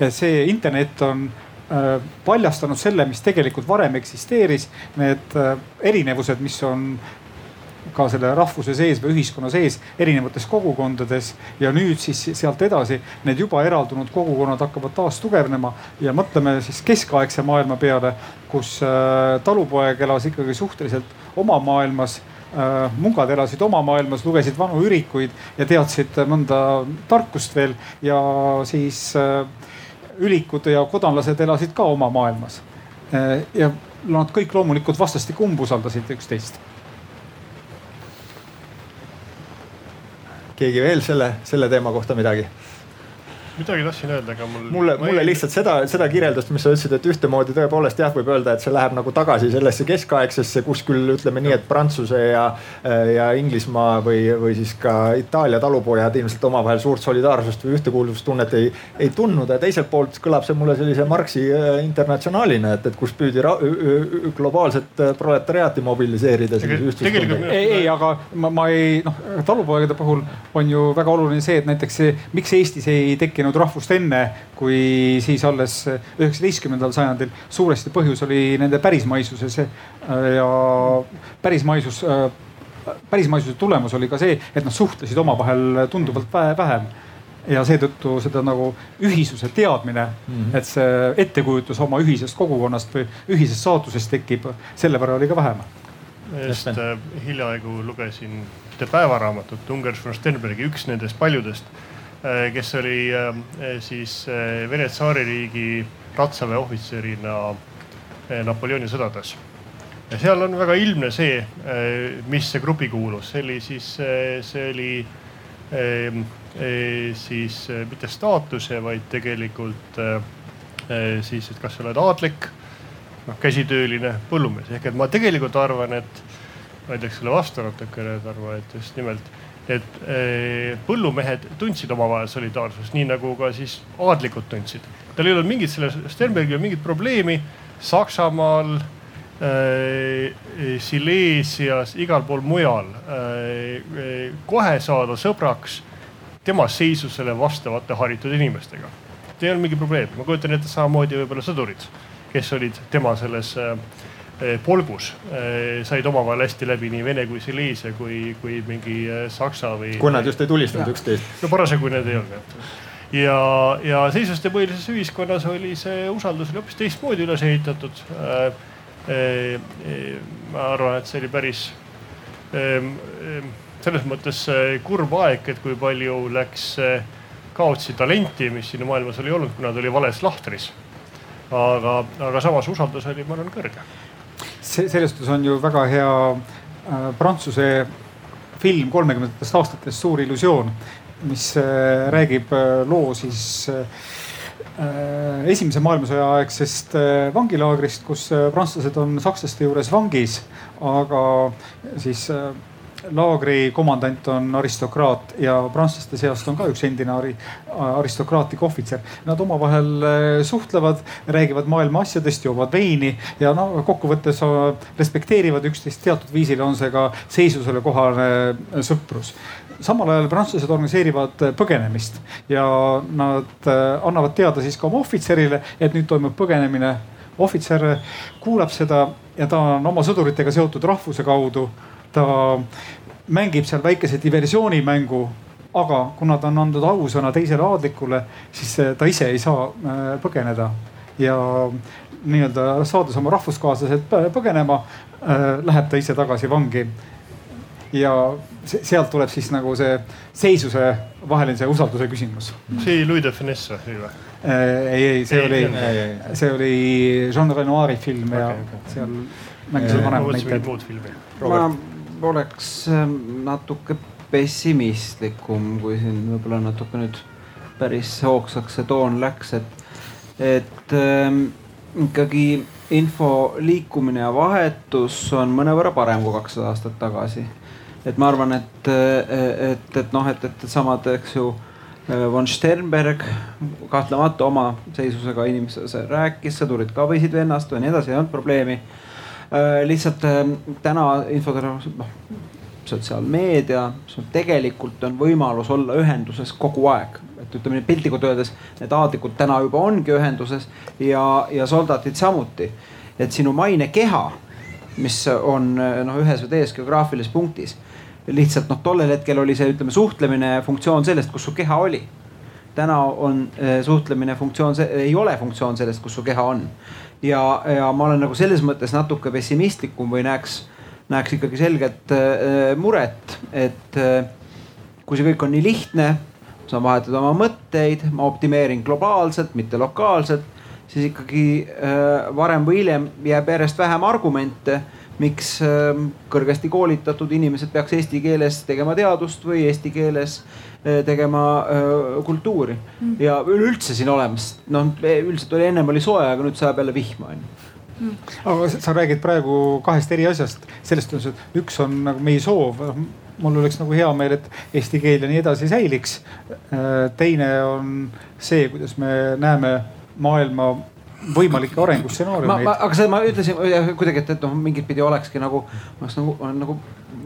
ja see internet on äh, paljastanud selle, mis tegelikult varem eksisteeris, need äh, erinevused, mis on ka selle rahvuse sees või ühiskonna sees erinevates kogukondades. ja nüüd siis sealt edasi need juba eraldunud kogukonnad hakkavad taas tugevnema ja mõtleme siis keskaegse maailma peale, kus äh, talupoeg elas ikkagi suhteliselt oma maailmas äh, mungad elasid oma maailmas, lugesid vanu ürikuid ja teadsid mõnda tarkust veel ja siis äh, ülikud ja kodanlased elasid ka oma maailmas. ja nad kõik loomulikult vastastikku umbusaldasid üksteist keegi veel selle, selle teema kohta midagi? Midagi tahtsin öelda, aga mul. mulle, mulle ei... lihtsalt seda, seda kirjeldust, mis sa ütlesid, et ühtemoodi tõepoolest jah, võib öelda, et see läheb nagu tagasi sellesse keskaegsesse, kus küll ütleme nii, et Prantsuse ja, ja Inglismaa või, või siis ka Itaalia talupojad ilmselt omavahel suurt solidaarsust või ühtekuuluvustunnet ei, ei tundnud ja teiselt poolt kõlab see mulle sellise Marxi äh, internatsionaalina, et, et kus püüdi globaalset äh, proletariaati mobiliseerida. tegelikult ei, ei, aga ma, ma ei noh, talupoegade puhul on ju väga oluline see, et näiteks see, miks Eestis ei tekkinud rääkinud rahvust enne, kui siis alles üheksateistkümnendal sajandil. suuresti põhjus oli nende pärismaisuses ja pärismaisus, pärismaisuse tulemus oli ka see, et nad suhtlesid omavahel tunduvalt vähem ja seetõttu seda nagu ühisuse teadmine mm, -hmm. et see ettekujutus oma ühisest kogukonnast või ühisest saatusest tekib, selle võrra oli ka vähem. just äh, hiljaaegu lugesin ühte päevaraamatut Ungers von Sternbergi, üks nendest paljudest kes oli äh, siis äh, Vene tsaaririigi ratsaväe ohvitserina Napoleoni sõdades. ja seal on väga ilmne see, mis see grupi kuulus, see oli siis, see oli siis mitte staatuse, vaid tegelikult siis, et kas sa oled aadlik, noh käsitööline, põllumees. ehk et ma tegelikult arvan, et ma ütleks selle vastu natukene, Tarmo, et just nimelt et põllumehed tundsid omavahel solidaarsust, nii nagu ka siis aadlikud tundsid. tal ei olnud mingit selle Sternbergil mingit probleemi Saksamaal Äh, Silesias, igal pool mujal äh, kohe saada sõbraks tema seisusele vastavate haritud inimestega. see ei olnud mingi probleem, ma kujutan ette samamoodi võib-olla sõdurid, kes olid tema selles äh, polgus, said omavahel hästi läbi nii Vene kui Silesia kui, kui mingi Saksa või. kui nad just ei tulistanud üksteist. no parasjagu need ei olnud ja, ja seisuste põhilises ühiskonnas oli see usaldus oli hoopis teistmoodi üles ehitatud ma arvan, et see oli päris selles mõttes kurb aeg, et kui palju läks kaotsi talenti, mis siin maailmas oli olnud, kuna ta oli vales lahtris. aga, aga samas usaldus oli, ma arvan, kõrge. See, selles suhtes on ju väga hea äh, Prantsuse film kolmekümnendatest aastatest Suur illusioon, mis äh, räägib äh, loo siis esimese maailmasõja aegsest vangilaagrist, kus prantslased on sakslaste juures vangis, aga siis laagri komandant on aristokraat ja prantslaste seast on ka üks endine ari, aristokraatlik ohvitser. Nad omavahel suhtlevad, räägivad maailma asjadest, joovad veini ja no kokkuvõttes respekteerivad üksteist teatud viisil, on see ka seisusele kohane sõprus samal ajal prantslased organiseerivad äh, põgenemist ja nad äh, annavad teada siis ka oma ohvitserile, et nüüd toimub põgenemine. ohvitser kuulab seda ja ta on oma sõduritega seotud rahvuse kaudu. Ta mängib seal väikese diversioonimängu aga kuna ta on andnud ausõna teisele aadlikule, siis äh, ta ise ei saa põgeneda ja nii-öelda saades oma rahvuskaaslased põgenema, läheb ta ise tagasi vangi ja sealt tuleb siis nagu see seisuse vaheline see usalduse küsimus. see oli Louis de Finesse või ei, ei, see oli, see oli Jean Renoiri film okay, ja okay. seal mängisid vanemad näitlejad. ma oleks ähm, natuke pessimistlikum, kui siin võib-olla natuke nüüd päris hoogsaks see toon läks, et, et ähm, ikkagi info liikumine ja vahetus on mõnevõrra parem kui kakssada aastat tagasi et ma arvan, et, et, et noh, et, et samad, eks ju von Sternberg kahtlemata oma seisusega inimesega rääkis, sõdurid ka võisid vennastuda ja nii edasi, ei olnud probleemi. Lihtsalt täna infotehnoloogia, noh sotsiaalmeedia, sul tegelikult on võimalus olla ühenduses kogu aeg. et ütleme piltlikult öeldes, need aadlikud täna juba ongi ühenduses ja, ja soldatid samuti. et sinu mainekeha, mis on noh, ühes või teises geograafilises punktis lihtsalt noh, tollel hetkel oli see, ütleme, suhtlemine funktsioon sellest, kus su keha oli. täna on äh, suhtlemine funktsioon, ei ole funktsioon sellest, kus su keha on. Ja, ja ma olen nagu selles mõttes natuke pessimistlikum või näeks, näeks ikkagi selget äh, muret, et äh, kui see kõik on nii lihtne, saan vahetada oma mõtteid, ma optimeerin globaalselt, mitte lokaalselt, siis ikkagi äh, varem või hiljem jääb järjest vähem argumente miks ähm, kõrgesti koolitatud inimesed peaks eesti keeles tegema teadust või eesti keeles äh, tegema äh, kultuuri mm. ja üleüldse siin olemas, noh üldiselt oli ennem oli soe, aga nüüd sajab jälle vihma onju mm.. aga sa räägid praegu kahest eri asjast, sellest on see, et üks on nagu meie soov mul oleks nagu hea meel, et eesti keel ja nii edasi säiliks. Äh, teine on see, kuidas me näeme maailma võimalikke arengustsenaariumeid. aga seda ma ütlesin kuidagi, et, et noh, mingit pidi olekski nagu, ma oleks nagu, olen nagu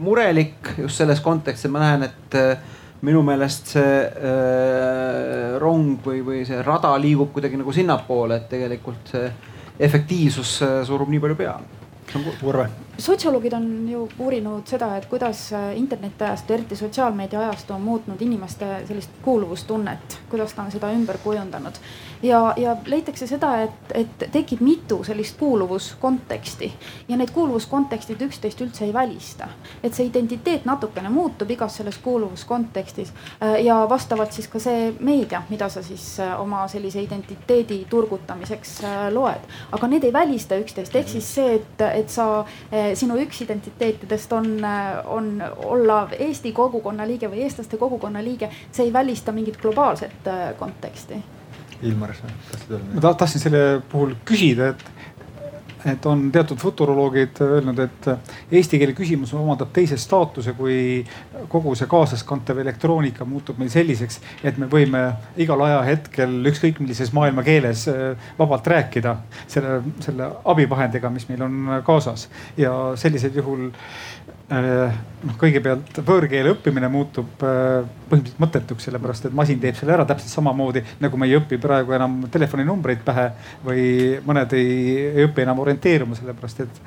murelik just selles kontekstis, et ma näen, et äh, minu meelest see äh, rong või, või see rada liigub kuidagi nagu sinnapoole, et tegelikult see efektiivsus äh, surub nii palju peale. Urve sotsioloogid on ju uurinud seda, et kuidas internetiajastu, eriti sotsiaalmeedia ajastu on muutnud inimeste sellist kuuluvustunnet, kuidas ta on seda ümber kujundanud. Ja, ja leitakse seda, et, et tekib mitu sellist kuuluvuskonteksti ja need kuuluvuskontekstid üksteist üldse ei välista. et see identiteet natukene muutub igas selles kuuluvuskontekstis äh, ja vastavalt siis ka see meedia, mida sa siis äh, oma sellise identiteedi turgutamiseks äh, loed, aga need ei välista üksteist, ehk siis see, et, et sa sinu üks identiteetidest on, on olla Eesti kogukonna liige või eestlaste kogukonna liige, see ei välista mingit globaalset konteksti. Ilmar, sa tahtsid öelda? ma tahtsin selle puhul küsida, et et on teatud futuroloogid öelnud, et eesti keele küsimus omandab teise staatuse, kui kogu see kaasaskantav elektroonika muutub meil selliseks, et me võime igal ajahetkel ükskõik millises maailma keeles äh, vabalt rääkida selle, selle abivahendiga, mis meil on kaasas. Ja sellisel juhul Äh, noh, kõigepealt võõrkeele õppimine muutub äh, põhimõtteliselt mõttetuks, sellepärast et masin teeb selle ära täpselt samamoodi nagu me ei õpi praegu enam telefoninumbreid pähe või mõned ei, ei õpi enam orienteeruma, sellepärast et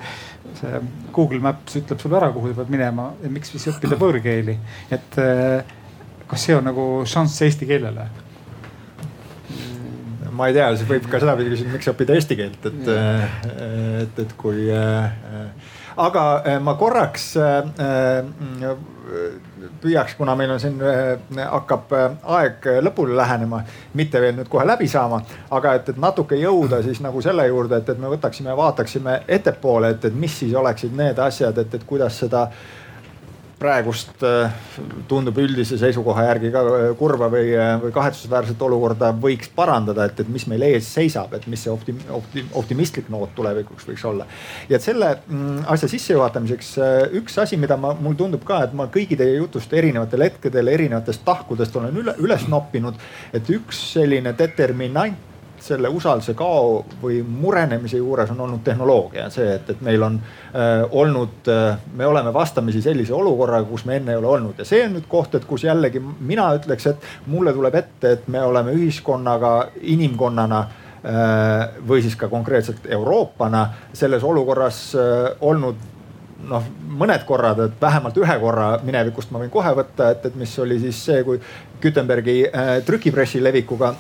see Google Maps ütleb sulle ära, kuhu sa pead minema ja miks siis õppida võõrkeeli. et äh, kas see on nagu šanss eesti keelele? ma ei tea, siis võib ka sedapidi küsida, miks õppida eesti keelt, et, et, et kui äh, aga äh, ma korraks äh, püüaks, kuna meil on siin, hakkab aeg lõpule lähenema, mitte veel nüüd kohe läbi saama, aga et, et natuke jõuda siis nagu selle juurde, et, et me võtaksime ja vaataksime ettepoole, et, et mis siis oleksid need asjad, et, et kuidas seda praegust äh, tundub üldise seisukoha järgi ka äh, kurva või, äh, või kahetsusväärset olukorda võiks parandada, et, et mis meil ees seisab, et mis see optim, optim, optimistlik noot tulevikuks võiks olla. ja et selle mm, asja sissejuhatamiseks üks asi, mida ma, mul tundub ka, et ma kõigi teie jutust erinevatel hetkedel erinevatest tahkudest olen üle, üles noppinud, et üks selline determinant selle usalduse kao või murenemise juures on olnud tehnoloogia, see, et, et meil on äh, olnud äh,, me oleme vastamisi sellise olukorraga, kus me enne ei ole olnud. Ja see on nüüd koht, et kus jällegi mina ütleks, et mulle tuleb ette, et me oleme ühiskonnaga, inimkonnana äh, või siis ka konkreetselt Euroopana selles olukorras äh, olnud noh, mõned korrad, et vähemalt ühe korra minevikust ma võin kohe võtta, et, et mis oli siis see, kui Gutenbergi äh, trükipressi levikuga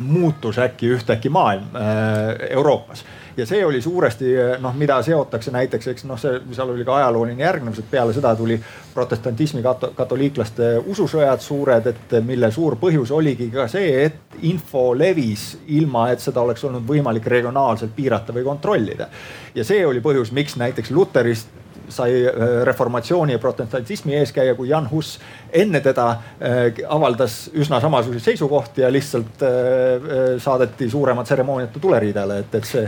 muutus äkki ühtäkki maailm äh, Euroopas ja see oli suuresti noh, mida seotakse näiteks, eks noh, see seal oli ka ajalooline järgnevus, et peale seda tuli protestantismi kato, katoliiklaste ususõjad suured, et mille suur põhjus oligi ka see, et info levis ilma, et seda oleks olnud võimalik regionaalselt piirata või kontrollida. ja see oli põhjus, miks näiteks Luterist sai äh, reformatsiooni ja protestantismi eeskäija, kui Jan Hus enne teda äh, avaldas üsna samasuguseid seisukohti ja lihtsalt äh, saadeti suurema tseremooniata tuleriidele, et, et see.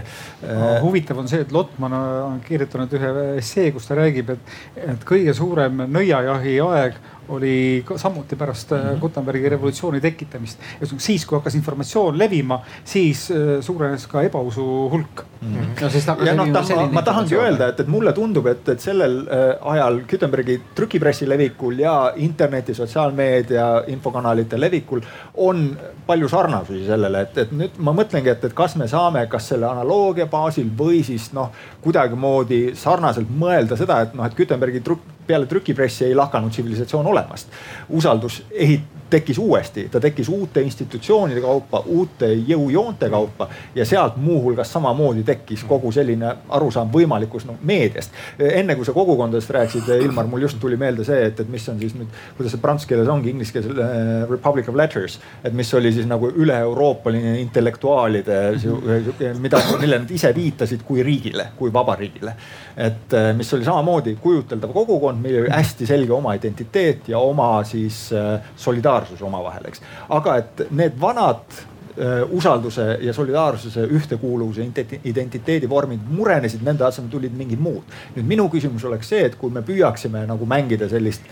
huvitav on see, et Lotman on kirjutanud ühe essee, kus ta räägib, et, et kõige suurem nõiajahi aeg oli samuti pärast mm -hmm. Gutenbergi revolutsiooni tekitamist. ühesõnaga siis, kui hakkas informatsioon levima, siis äh, suurenes ka ebausu hulk mm. -hmm. no siis ta, ja noh, ta, ma, ma tahangi öelda, et, et mulle tundub, et, et sellel äh, ajal Gutenbergi trükipressi levikul ja interneti, sotsiaalmeedia infokanalite levikul on palju sarnasusi sellele, et, et nüüd ma mõtlengi, et, et kas me saame, kas selle analoogia baasil või siis noh, kuidagimoodi sarnaselt mõelda seda, et noh, et Gutenbergi trükk peale trükipressi ei lakanud tsivilisatsioon olemast. usaldus ehit-, tekkis uuesti, ta tekkis uute institutsioonide kaupa, uute jõujoonte kaupa ja sealt muuhulgas samamoodi tekkis kogu selline arusaam võimalikust no, meediast. enne kui sa kogukondadest rääkisid, Ilmar, mul just tuli meelde see, et, et mis on siis nüüd, kuidas see prantsuse keeles ongi, inglise keeles uh, Republic of Letters, et mis oli siis nagu üle-euroopaline intellektuaalide mm, -hmm. mida, millele nad ise viitasid kui riigile, kui vabariigile. Et uh, mis oli samamoodi kujuteldav kogukond, millel oli hästi selge oma identiteet ja oma siis solidaarsus solidaarsus omavahel, eks. aga et need vanad äh, usalduse ja solidaarsuse ühtekuuluvuse identiteedi vormid murenesid, nende asemel tulid mingid muud. nüüd minu küsimus oleks see, et kui me püüaksime nagu mängida sellist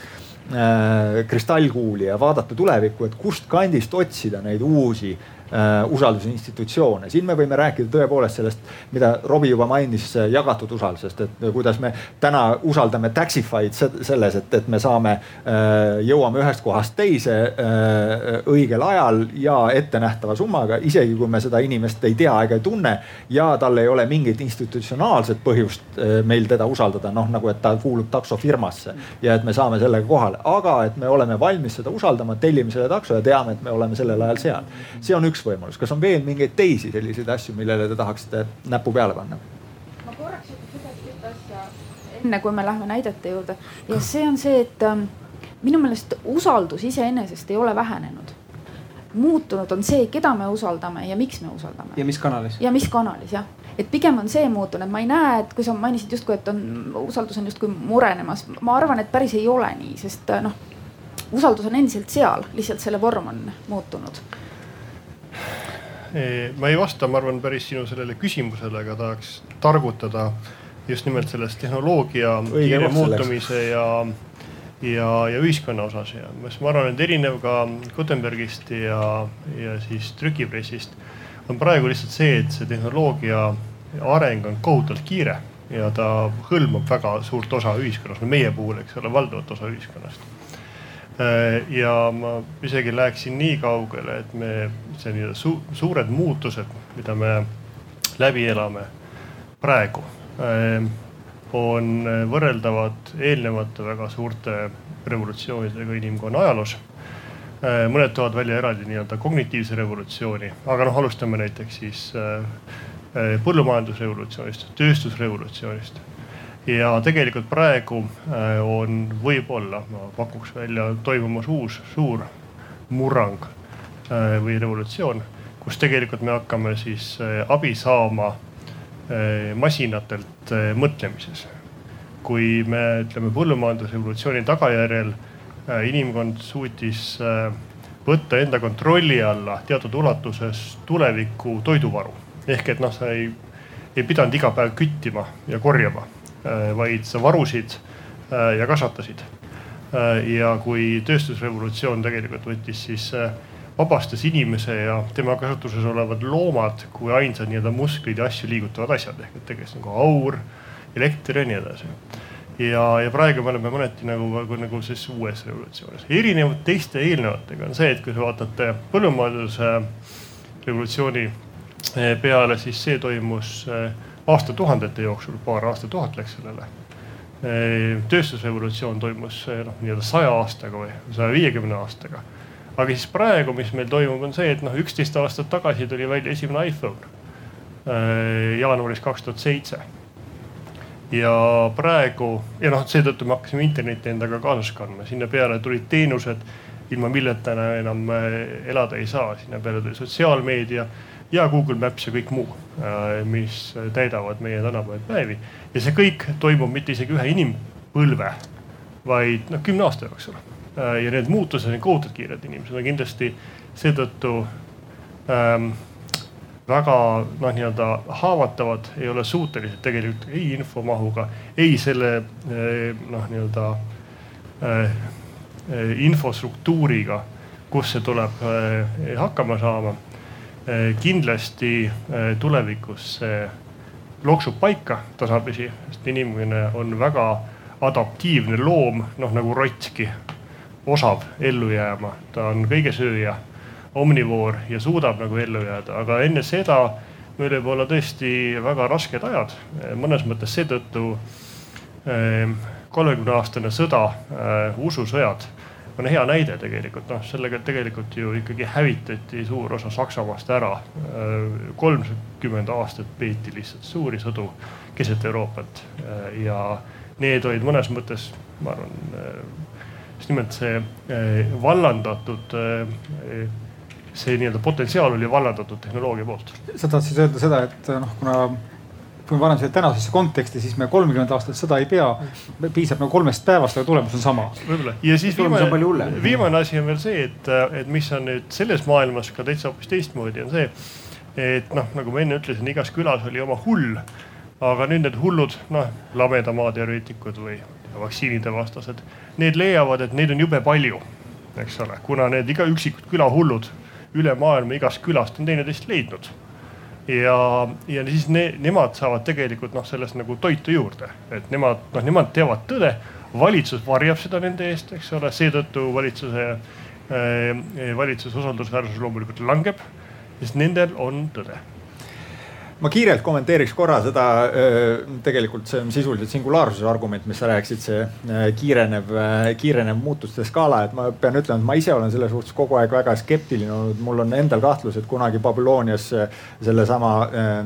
äh, kristallkuuli ja vaadata tulevikku, et kust kandist otsida neid uusi Äh, usaldusinstitutsioone. siin me võime rääkida tõepoolest sellest, mida Robbie juba mainis, äh, jagatud usaldusest, et kuidas me täna usaldame Taxify'd selles, et, et me saame, äh, jõuame ühest kohast teise õigel ajal ja ettenähtava summaga, isegi kui me seda inimest ei tea ega ei tunne. ja tal ei ole mingit institutsionaalset põhjust meil teda usaldada, noh nagu, et ta kuulub taksofirmasse ja et me saame sellega kohale, aga et me oleme valmis seda usaldama, tellime selle takso ja teame, et me oleme sellel ajal seal. see on üks üks võimalus, kas on veel mingeid teisi selliseid asju, millele te tahaksite näpu peale panna? ma korraks ütleks ühte asja enne kui me läheme näidete juurde ja see on see, et ähm, minu meelest usaldus iseenesest ei ole vähenenud muutunud on see, keda me usaldame ja miks me usaldame. ja mis kanalis. ja mis kanalis jah, et pigem on see muutunud, ma ei näe, et kui sa mainisid justkui, et on, usaldus on justkui murenemas, ma arvan, et päris ei ole nii, sest noh, usaldus on endiselt seal, lihtsalt selle vorm on muutunud ma ei vasta, ma arvan, päris sinu sellele küsimusele, aga tahaks targutada just nimelt sellest tehnoloogia kiire muutumise ja, ja, ja ühiskonna osas ja ma arvan, et erinev ka Gutenbergist ja, ja siis trükipressist on praegu lihtsalt see, et see tehnoloogia areng on kohutavalt kiire ja ta hõlmab väga suurt osa ühiskonnast, meie puhul, eks ole, valdavat osa ühiskonnast. Äh, ja ma isegi läheksin nii kaugele, et me nii-öelda su suured muutused, mida me läbi elame praegu, äh, on võrreldavad eelnevate väga suurte revolutsioonidega inimkonna ajaloos Äh, mõned toovad välja eraldi nii-öelda kognitiivse revolutsiooni, aga noh, alustame näiteks siis põllumajandusrevolutsioonist, tööstusrevolutsioonist. Ja tegelikult praegu on võib-olla, ma pakuks välja, toimumas uus suur murrang või revolutsioon, kus tegelikult me hakkame siis abi saama masinatelt mõtlemises. kui me ütleme põllumajandusrevolutsiooni tagajärjel Äh, inimkond suutis äh, võtta enda kontrolli alla teatud ulatuses tuleviku toiduvaru. ehk et noh, sa ei, ei pidanud iga päev küttima ja korjama, äh, vaid sa varusid ja kasvatasid. ja kui tööstusrevolutsioon tegelikult võttis siis vabastas inimese ja tema kasutuses olevad loomad kui ainsad nii-öelda musklid ja asju liigutavad asjad ehk et tegelikult nagu aur, elekter ja nii edasi ja, ja praegu me oleme mõneti nagu, nagu, nagu siis uues revolutsioonis. erinev teiste eelnevatega on see, et kui te vaatate põllumajanduse revolutsiooni peale, siis see toimus eh, aastatuhandete jooksul, paar aastatuhat läks sellele. Tööstusrevolutsioon toimus noh, nii-öelda saja aastaga või saja viiekümne aastaga. aga siis praegu, mis meil toimub, on see, et noh, üksteist aastat tagasi tuli välja esimene iPhone jaanuaris kaks tuhat seitse ja praegu ja noh, seetõttu me hakkasime internetti endaga kaasas kandma, sinna peale tulid teenused, ilma milleta enam äh, elada ei saa, sinna peale tuli sotsiaalmeedia ja Google Maps ja kõik muu, äh, mis täidavad meie tänapäevaid päevi. ja see kõik toimub mitte isegi ühe inimpõlve, vaid noh, kümne aasta jooksul. Äh, ja need muutused on kohutavalt kiired, inimesed on kindlasti seetõttu ähm, väga noh, nii-öelda haavatavad, ei ole suutelised tegelikult ei infomahuga, ei selle eh, noh, nii-öelda äh, infostruktuuriga, kus see tuleb äh, hakkama saama äh,. Kindlasti tulevikus see loksub paika tasapisi, sest inimene on väga adaptiivne loom, noh nagu rottki, osav ellu jääma, ta on kõigesööja omnivoor ja suudab nagu ellu jääda, aga enne seda meil võib olla tõesti väga rasked ajad. mõnes mõttes seetõttu kolmekümne aastane sõda, eh, ususõjad on hea näide tegelikult noh, sellega tegelikult ju ikkagi hävitati suur osa Saksamaast ära. Eh, kolmkümmend aastat peeti lihtsalt suuri sõdu keset Euroopat eh, ja need olid mõnes mõttes, ma arvan, just nimelt see vallandatud see nii-öelda potentsiaal oli vallandatud tehnoloogia poolt. sa tahad siis öelda seda, et noh, kuna kui me paneme selle tänasesse konteksti, siis me kolmkümmend aastat sõda ei pea. piisab nagu kolmest päevast, aga tulemus on sama. võib-olla ja siis viimane, viimane asi on veel see, et, et mis on nüüd selles maailmas ka täitsa hoopis teistmoodi, on see, et noh, nagu ma enne ütlesin, igas külas oli oma hull. aga nüüd need hullud, noh, lameda maa teoreetikud või vaktsiinide vastased, need leiavad, et neid on jube palju, eks ole, kuna need iga üksikud külahullud üle maailma igast külast on teineteist leidnud. Ja, ja siis ne, nemad saavad tegelikult noh, sellest nagu toitu juurde, et nemad noh, nemad teavad tõde. valitsus varjab seda nende eest, eks ole, seetõttu valitsuse äh,, valitsuse usaldusväärsus loomulikult langeb, sest nendel on tõde ma kiirelt kommenteeriks korra seda, tegelikult see on sisuliselt singulaarsuse argument, mis sa rääkisid, see kiirenev, kiirenev muutuste skaala, et ma pean ütlema, et ma ise olen selle suhtes kogu aeg väga skeptiline olnud. mul on endal kahtlus, et kunagi Babylonias sellesama äh,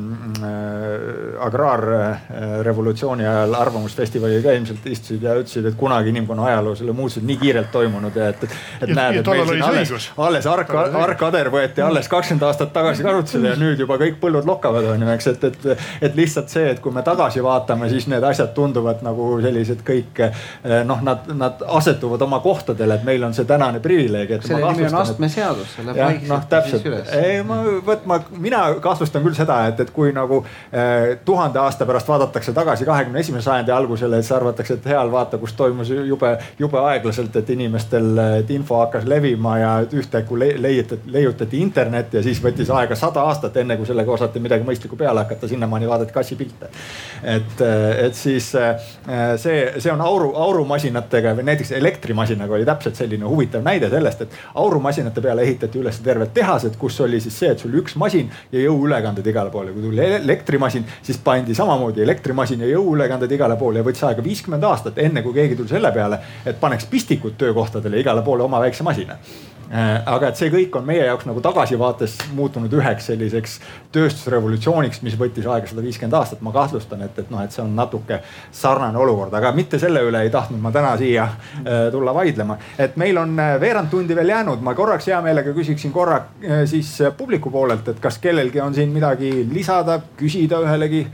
agraarrevolutsiooni ajal arvamusfestivalil ka ilmselt istusid ja ütlesid, et kunagi inimkonna ajaloos ei ole muutused nii kiirelt toimunud ja et, et, et näed, et meil siin alles, alles Ark, Arkader võeti alles kakskümmend aastat tagasi kasutusele ja nüüd juba kõik põllud lokkavad, onju nimeks, et, et, et lihtsalt see, et kui me tagasi vaatame, siis need asjad tunduvad nagu sellised kõik noh, nad, nad asetuvad oma kohtadele, et meil on see tänane privileeg. selle nimi on astmeseadus, see läheb vaikselt noh, täpselt. ei, ma, vot ma, mina kahtlustan küll seda, et, et kui nagu eh, tuhande aasta pärast vaadatakse tagasi kahekümne esimese sajandi algusele, siis arvatakse, et heal vaata, kus toimus jube, jube aeglaselt, et inimestel, et info hakkas levima ja ühtäkki leiutati, leiutati internet ja siis võttis aega sada aastat, enne kui sellega osati midagi mõistlikku peale hakata, sinnamaani vaadati kassipilte. et, et siis see, see on auru, aurumasinatega või näiteks elektrimasinaga oli täpselt selline huvitav näide sellest, et aurumasinate peale ehitati üles terved tehased, kus oli siis see, et sul üks masin ja jõuülekanded igale poole. kui tuli elektrimasin, siis pandi samamoodi elektrimasin ja jõuülekanded igale poole ja võttis aega viiskümmend aastat, enne kui keegi tuli selle peale, et paneks pistikud töökohtadele igale poole oma väikse masina aga et see kõik on meie jaoks nagu tagasivaates muutunud üheks selliseks tööstusrevolutsiooniks, mis võttis aega sada viiskümmend aastat. ma kahtlustan, et, et noh, et see on natuke sarnane olukord, aga mitte selle üle ei tahtnud ma täna siia äh, tulla vaidlema. et meil on äh, veerand tundi veel jäänud, ma korraks hea meelega küsiksin korra siis publiku poolelt, et kas kellelgi on siin midagi lisada, küsida ühelegi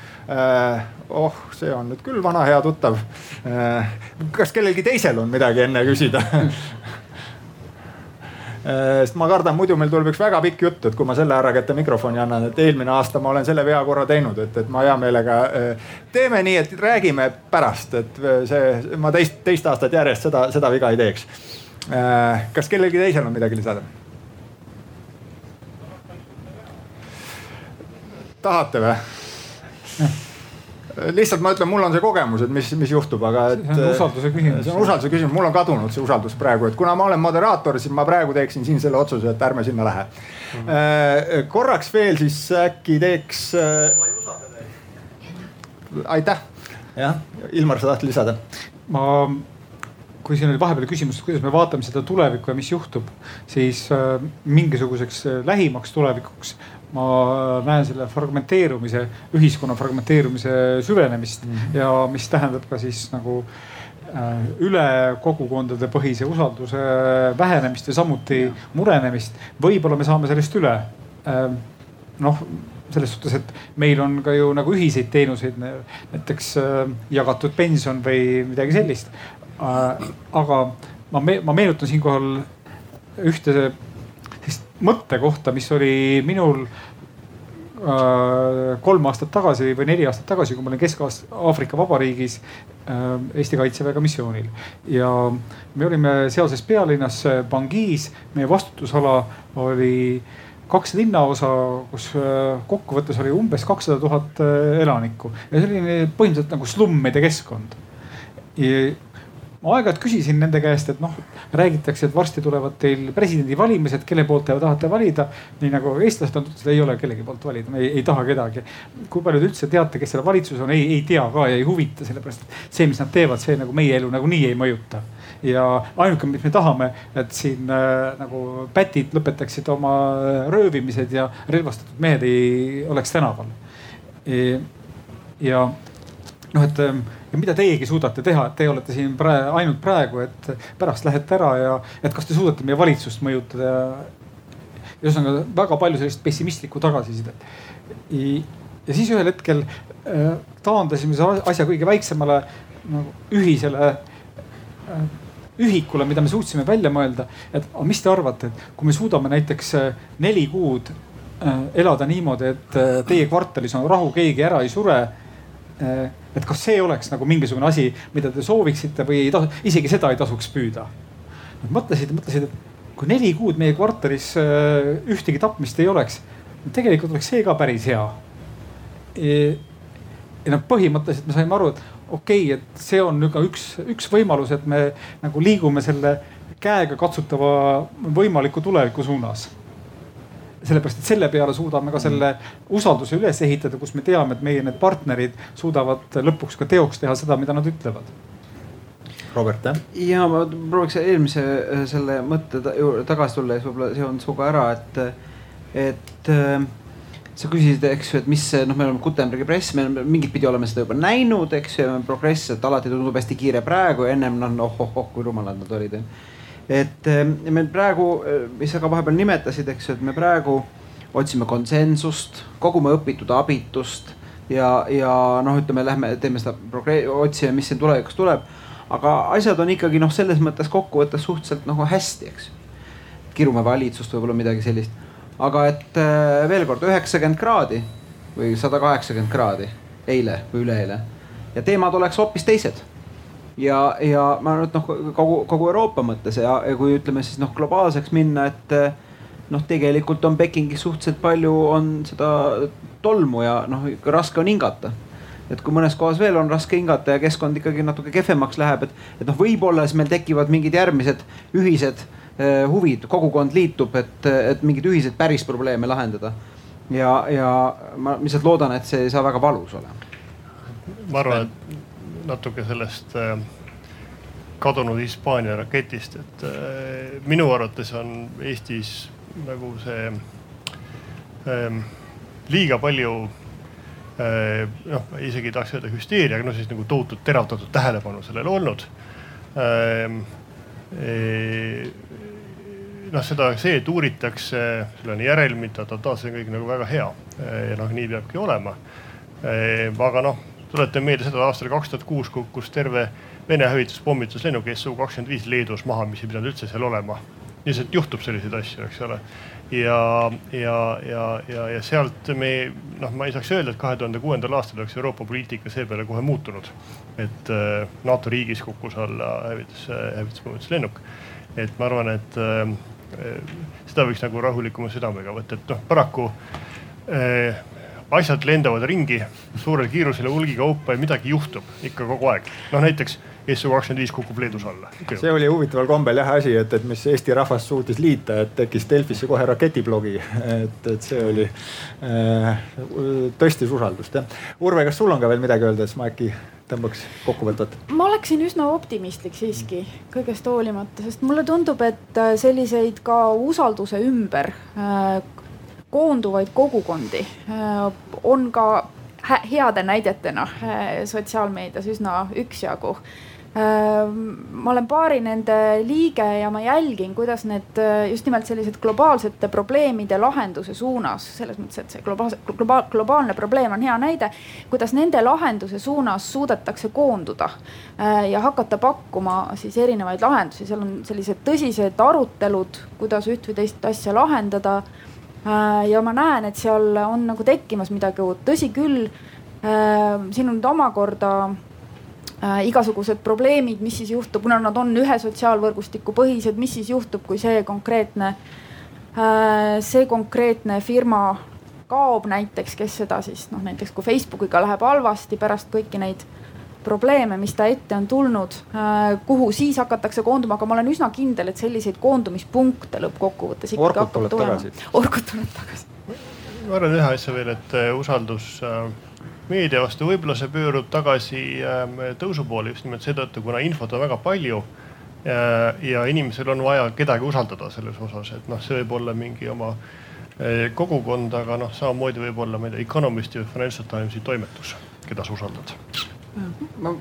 oh, see on nüüd küll vana hea tuttav. kas kellelgi teisel on midagi enne küsida Äh, sest ma kardan, muidu meil tuleb üks väga pikk jutt, et kui ma selle ära kätte mikrofoni annan, et eelmine aasta ma olen selle vea korra teinud, et, et ma hea meelega äh, teeme nii, et räägime pärast, et äh, see, ma teist, teist aastat järjest seda, seda viga ei teeks. kas kellelgi teisel on midagi lisada? tahate või? Lihtsalt ma ütlen, mul on see kogemus, et mis, mis juhtub, aga et. see on usalduse küsimus. see on usalduse küsimus, mul on kadunud see usaldus praegu, et kuna ma olen moderaator, siis ma praegu teeksin siin selle otsuse, et ärme sinna lähe mm. -hmm. korraks veel siis äkki teeks. Äh, aitäh, jah, Ilmar, sa tahtsid lisada? ma kui siin oli vahepeal küsimus, et kuidas me vaatame seda tulevikku ja mis juhtub, siis äh, mingisuguseks äh, lähimaks tulevikuks ma näen selle fragmenteerumise, ühiskonna fragmenteerumise süvenemist mm -hmm. ja mis tähendab ka siis nagu äh, üle kogukondade põhise usalduse vähenemist ja samuti ja. murenemist. võib-olla me saame sellest üle. Noh, selles suhtes, et meil on ka ju nagu ühiseid teenuseid, näiteks äh, jagatud pension või midagi sellist. Äh, aga ma, ma meenutan siinkohal ühte mõttekohta, mis oli minul äh, kolm aastat tagasi või neli aastat tagasi, kui ma olin Kesk-Aafrika Vabariigis äh, Eesti kaitseväega missioonil. ja me olime sealses pealinnas Bangis, meie vastutusala oli kaks linnaosa, kus äh, kokkuvõttes oli umbes kakssada tuhat äh, elanikku. Ja selline põhimõtteliselt nagu slummide keskkond ma aeg-ajalt küsisin nende käest, et noh, räägitakse, et varsti tulevad teil presidendivalimised, kelle poolt te tahate valida. nii nagu eestlased on ütlenud, ei ole kellegi poolt valida, me ei, ei taha kedagi. kui palju te üldse teate, kes seal valitsuses on, ei, ei tea ka ja ei huvita, sellepärast et see, mis nad teevad, see nagu meie elu nagunii ei mõjuta. ja ainuke, mis me tahame, et siin äh, nagu pätid lõpetaksid oma röövimised ja relvastatud mehed ei oleks tänaval e,. ja noh, et ähm, ja mida teiegi suudate teha, et teie olete siin praegu, ainult praegu, et pärast lähete ära ja et kas te suudate meie valitsust mõjutada ja. ühesõnaga väga palju sellist pessimistlikku tagasisidet. ja siis ühel hetkel äh, taandasime selle asja kõige väiksemale nagu ühisele äh, ühikule, mida me suutsime välja mõelda, et aga mis te arvate, et kui me suudame näiteks äh, neli kuud elada niimoodi, et teie kvartalis on rahu, keegi ära ei sure et kas see oleks nagu mingisugune asi, mida te sooviksite või ei tasu, isegi seda ei tasuks püüda. Nad mõtlesid, mõtlesid, et kui neli kuud meie kvartalis äh, ühtegi tapmist ei oleks, tegelikult oleks see ka päris hea. ja noh, põhimõtteliselt me saime aru, et okei okay,, et see on ka üks, üks võimalus, et me nagu liigume selle käega katsutava võimaliku tuleviku suunas sellepärast, et selle peale suudame ka selle usalduse üles ehitada, kus me teame, et meie need partnerid suudavad lõpuks ka teoks teha seda, mida nad ütlevad. Robert, jah? ja ma prooviks eelmise äh, selle mõtte tagasi tulla ja siis võib-olla seon sinuga ära, et, et äh, sa küsisid, eks ju, et mis noh, me oleme Gutenbergi press, me mingit pidi oleme seda juba näinud, eks ju, progress, et alati tundub hästi kiire praegu ja ennem noh, oh-oh-oh, kui rumalad nad olid et eh, me praegu, eh, mis sa ka vahepeal nimetasid, eks ju, et me praegu otsime konsensust, kogume õpitud abitust ja, ja noh, ütleme, lähme teeme seda otsime, mis siin tulevikus tuleb. aga asjad on ikkagi noh, selles mõttes kokkuvõttes suhteliselt nagu hästi, eks. kirume valitsust, võib-olla midagi sellist. aga et äh, veel kord üheksakümmend kraadi või sada kaheksakümmend kraadi eile või üleeile ja teemad oleks hoopis teised ja, ja ma arvan, et noh, kogu, kogu Euroopa mõttes ja, ja kui ütleme siis noh, globaalseks minna, et noh, tegelikult on Pekingis suhteliselt palju on seda tolmu ja noh, raske on hingata et kui mõnes kohas veel on raske hingata ja keskkond ikkagi natuke kehvemaks läheb, et, et noh, võib-olla siis meil tekivad mingid järgmised ühised eh, huvid, kogukond liitub, et, et mingeid ühiseid päris probleeme lahendada. ja, ja ma lihtsalt loodan, et see ei saa väga valus olema. ma arvan, et natuke sellest äh, kadunud Hispaania raketist, et äh, minu arvates on Eestis nagu see ähm, liiga palju äh, noh, isegi ei tahaks öelda hüsteeria, aga noh, siis nagu tohutult teravdatud tähelepanu sellele olnud ähm,. Noh, seda, see, et uuritakse, sellel on järelmid, ta-ta-ta, see on kõik nagu väga hea ja noh, nii peabki olema. aga noh, tuletan meelde seda aastal kaks tuhat kuus kukkus terve Vene hävituspommitus lennuk SU kakskümmend viis Leedus maha, mis ei pidanud üldse seal olema lihtsalt juhtub selliseid asju, eks ole. ja, ja, ja, ja, ja sealt me noh, ma ei saaks öelda, et kahe tuhande kuuendal aastal oleks Euroopa poliitika seepeale kohe muutunud. et äh, NATO riigis kukkus alla hävitus, hävituspõhjus lennuk. et ma arvan, et äh, seda võiks nagu rahulikuma südamega võtta, et noh, paraku äh, asjad lendavad ringi suurel kiirusel ja hulgikaupa ja midagi juhtub ikka kogu aeg. noh näiteks SU kakskümmend viis kukub Leedus alla. see oli huvitaval kombel jah asi, et, et mis Eesti rahvas suutis liita, et tekkis Delfisse kohe raketiblogi. et, et see oli äh,, tõstis usaldust jah. Urve, kas sul on ka veel midagi öelda, siis ma äkki tõmbaks kokkuvõtvat? ma oleksin üsna optimistlik siiski kõigest hoolimata, sest mulle tundub, et selliseid ka usalduse ümber äh, koonduvaid kogukondi äh, on ka heade näidetena sotsiaalmeedias üsna üksjagu Ehm, ma olen paari nende liige ja ma jälgin, kuidas need äh, just nimelt sellised globaalsete probleemide lahenduse suunas, selles mõttes, et see globaalse, globaal, globaalne probleem on hea näide, kuidas nende lahenduse suunas suudetakse koonduda äh, ja hakata pakkuma siis erinevaid lahendusi, seal on sellised tõsised arutelud, kuidas üht või teist asja lahendada. Äh, ja ma näen, et seal on nagu tekkimas midagi uut, tõsi küll, siin on nüüd omakorda äh, igasugused probleemid, mis siis juhtub, kuna nad on ühe sotsiaalvõrgustiku põhised, mis siis juhtub, kui see konkreetne äh,, see konkreetne firma kaob näiteks, kes seda siis noh, näiteks kui Facebookiga läheb halvasti pärast kõiki neid probleeme, mis ta ette on tulnud äh,, kuhu siis hakatakse koonduma, aga ma olen üsna kindel, et selliseid koondumispunkte lõppkokkuvõttes ikkagi hakkab tulema. orkut tuleb tagasi. ma arvan ühe asja veel, et äh, usaldus äh, meedia vastu, võib-olla see pöörub tagasi tõusu poole just nimelt seetõttu, kuna infot on väga palju. ja inimesel on vaja kedagi usaldada selles osas, et noh, see võib olla mingi oma kogukond, aga noh, samamoodi võib olla, ma ei tea, Economisti või Financial Timesi toimetus, keda sa usaldad ma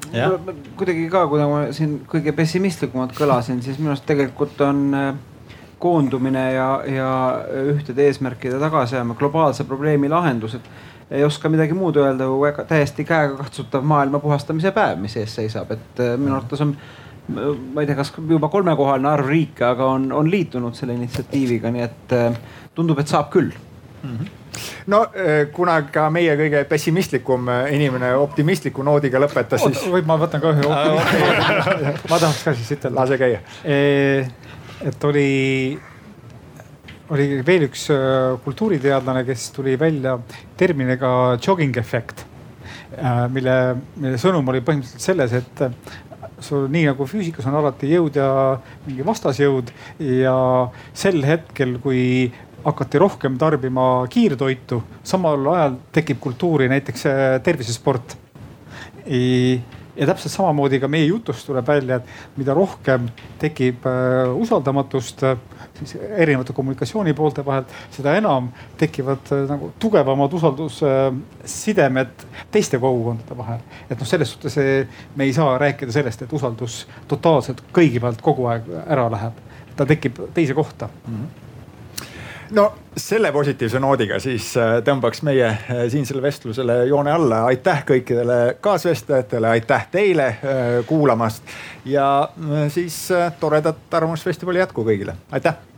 kuidagi ka, kuna ma siin kõige pessimistlikumalt kõlasin, siis minu arust tegelikult on äh, koondumine ja, ja ühtede eesmärkide tagasiajama globaalse probleemi lahendused. Ei oska midagi muud öelda kui väga täiesti käegakatsutav maailma puhastamise päev, mis ees seisab, et äh, minu arvates on ma ei tea, kas juba kolmekohaline arv riike, aga on, on liitunud selle initsiatiiviga, nii et äh, tundub, et saab küll mm. -hmm no äh, kuna ka meie kõige pessimistlikum inimene optimistliku noodiga lõpetas, siis. võib, ma võtan ka ühe ma tahaks ka siis ütelda. lase käia. et oli oli veel üks kultuuriteadlane, kes tuli välja terminiga jogging. Äh, mille, mille sõnum oli põhimõtteliselt selles, et sul nii nagu füüsikas on alati jõud ja mingi vastasjõud ja sel hetkel, kui hakati rohkem tarbima kiirtoitu, samal ajal tekib kultuuri näiteks tervisesport ja täpselt samamoodi ka meie jutust tuleb välja, et mida rohkem tekib äh, usaldamatust äh, siis erinevate kommunikatsioonipoolte vahel, seda enam tekivad äh, nagu tugevamad usaldussidemed teiste kogukondade vahel. et noh, selles suhtes me ei saa rääkida sellest, et usaldus totaalselt kõigi pealt kogu aeg ära läheb. ta tekib teise kohta mm. -hmm no selle positiivse noodiga siis äh, tõmbaks meie äh, siinsele vestlusele joone alla. aitäh kõikidele kaasvestlejatele, aitäh teile äh, kuulamast. Ja siis toredat Arvamusfestivali jätku kõigile, aitäh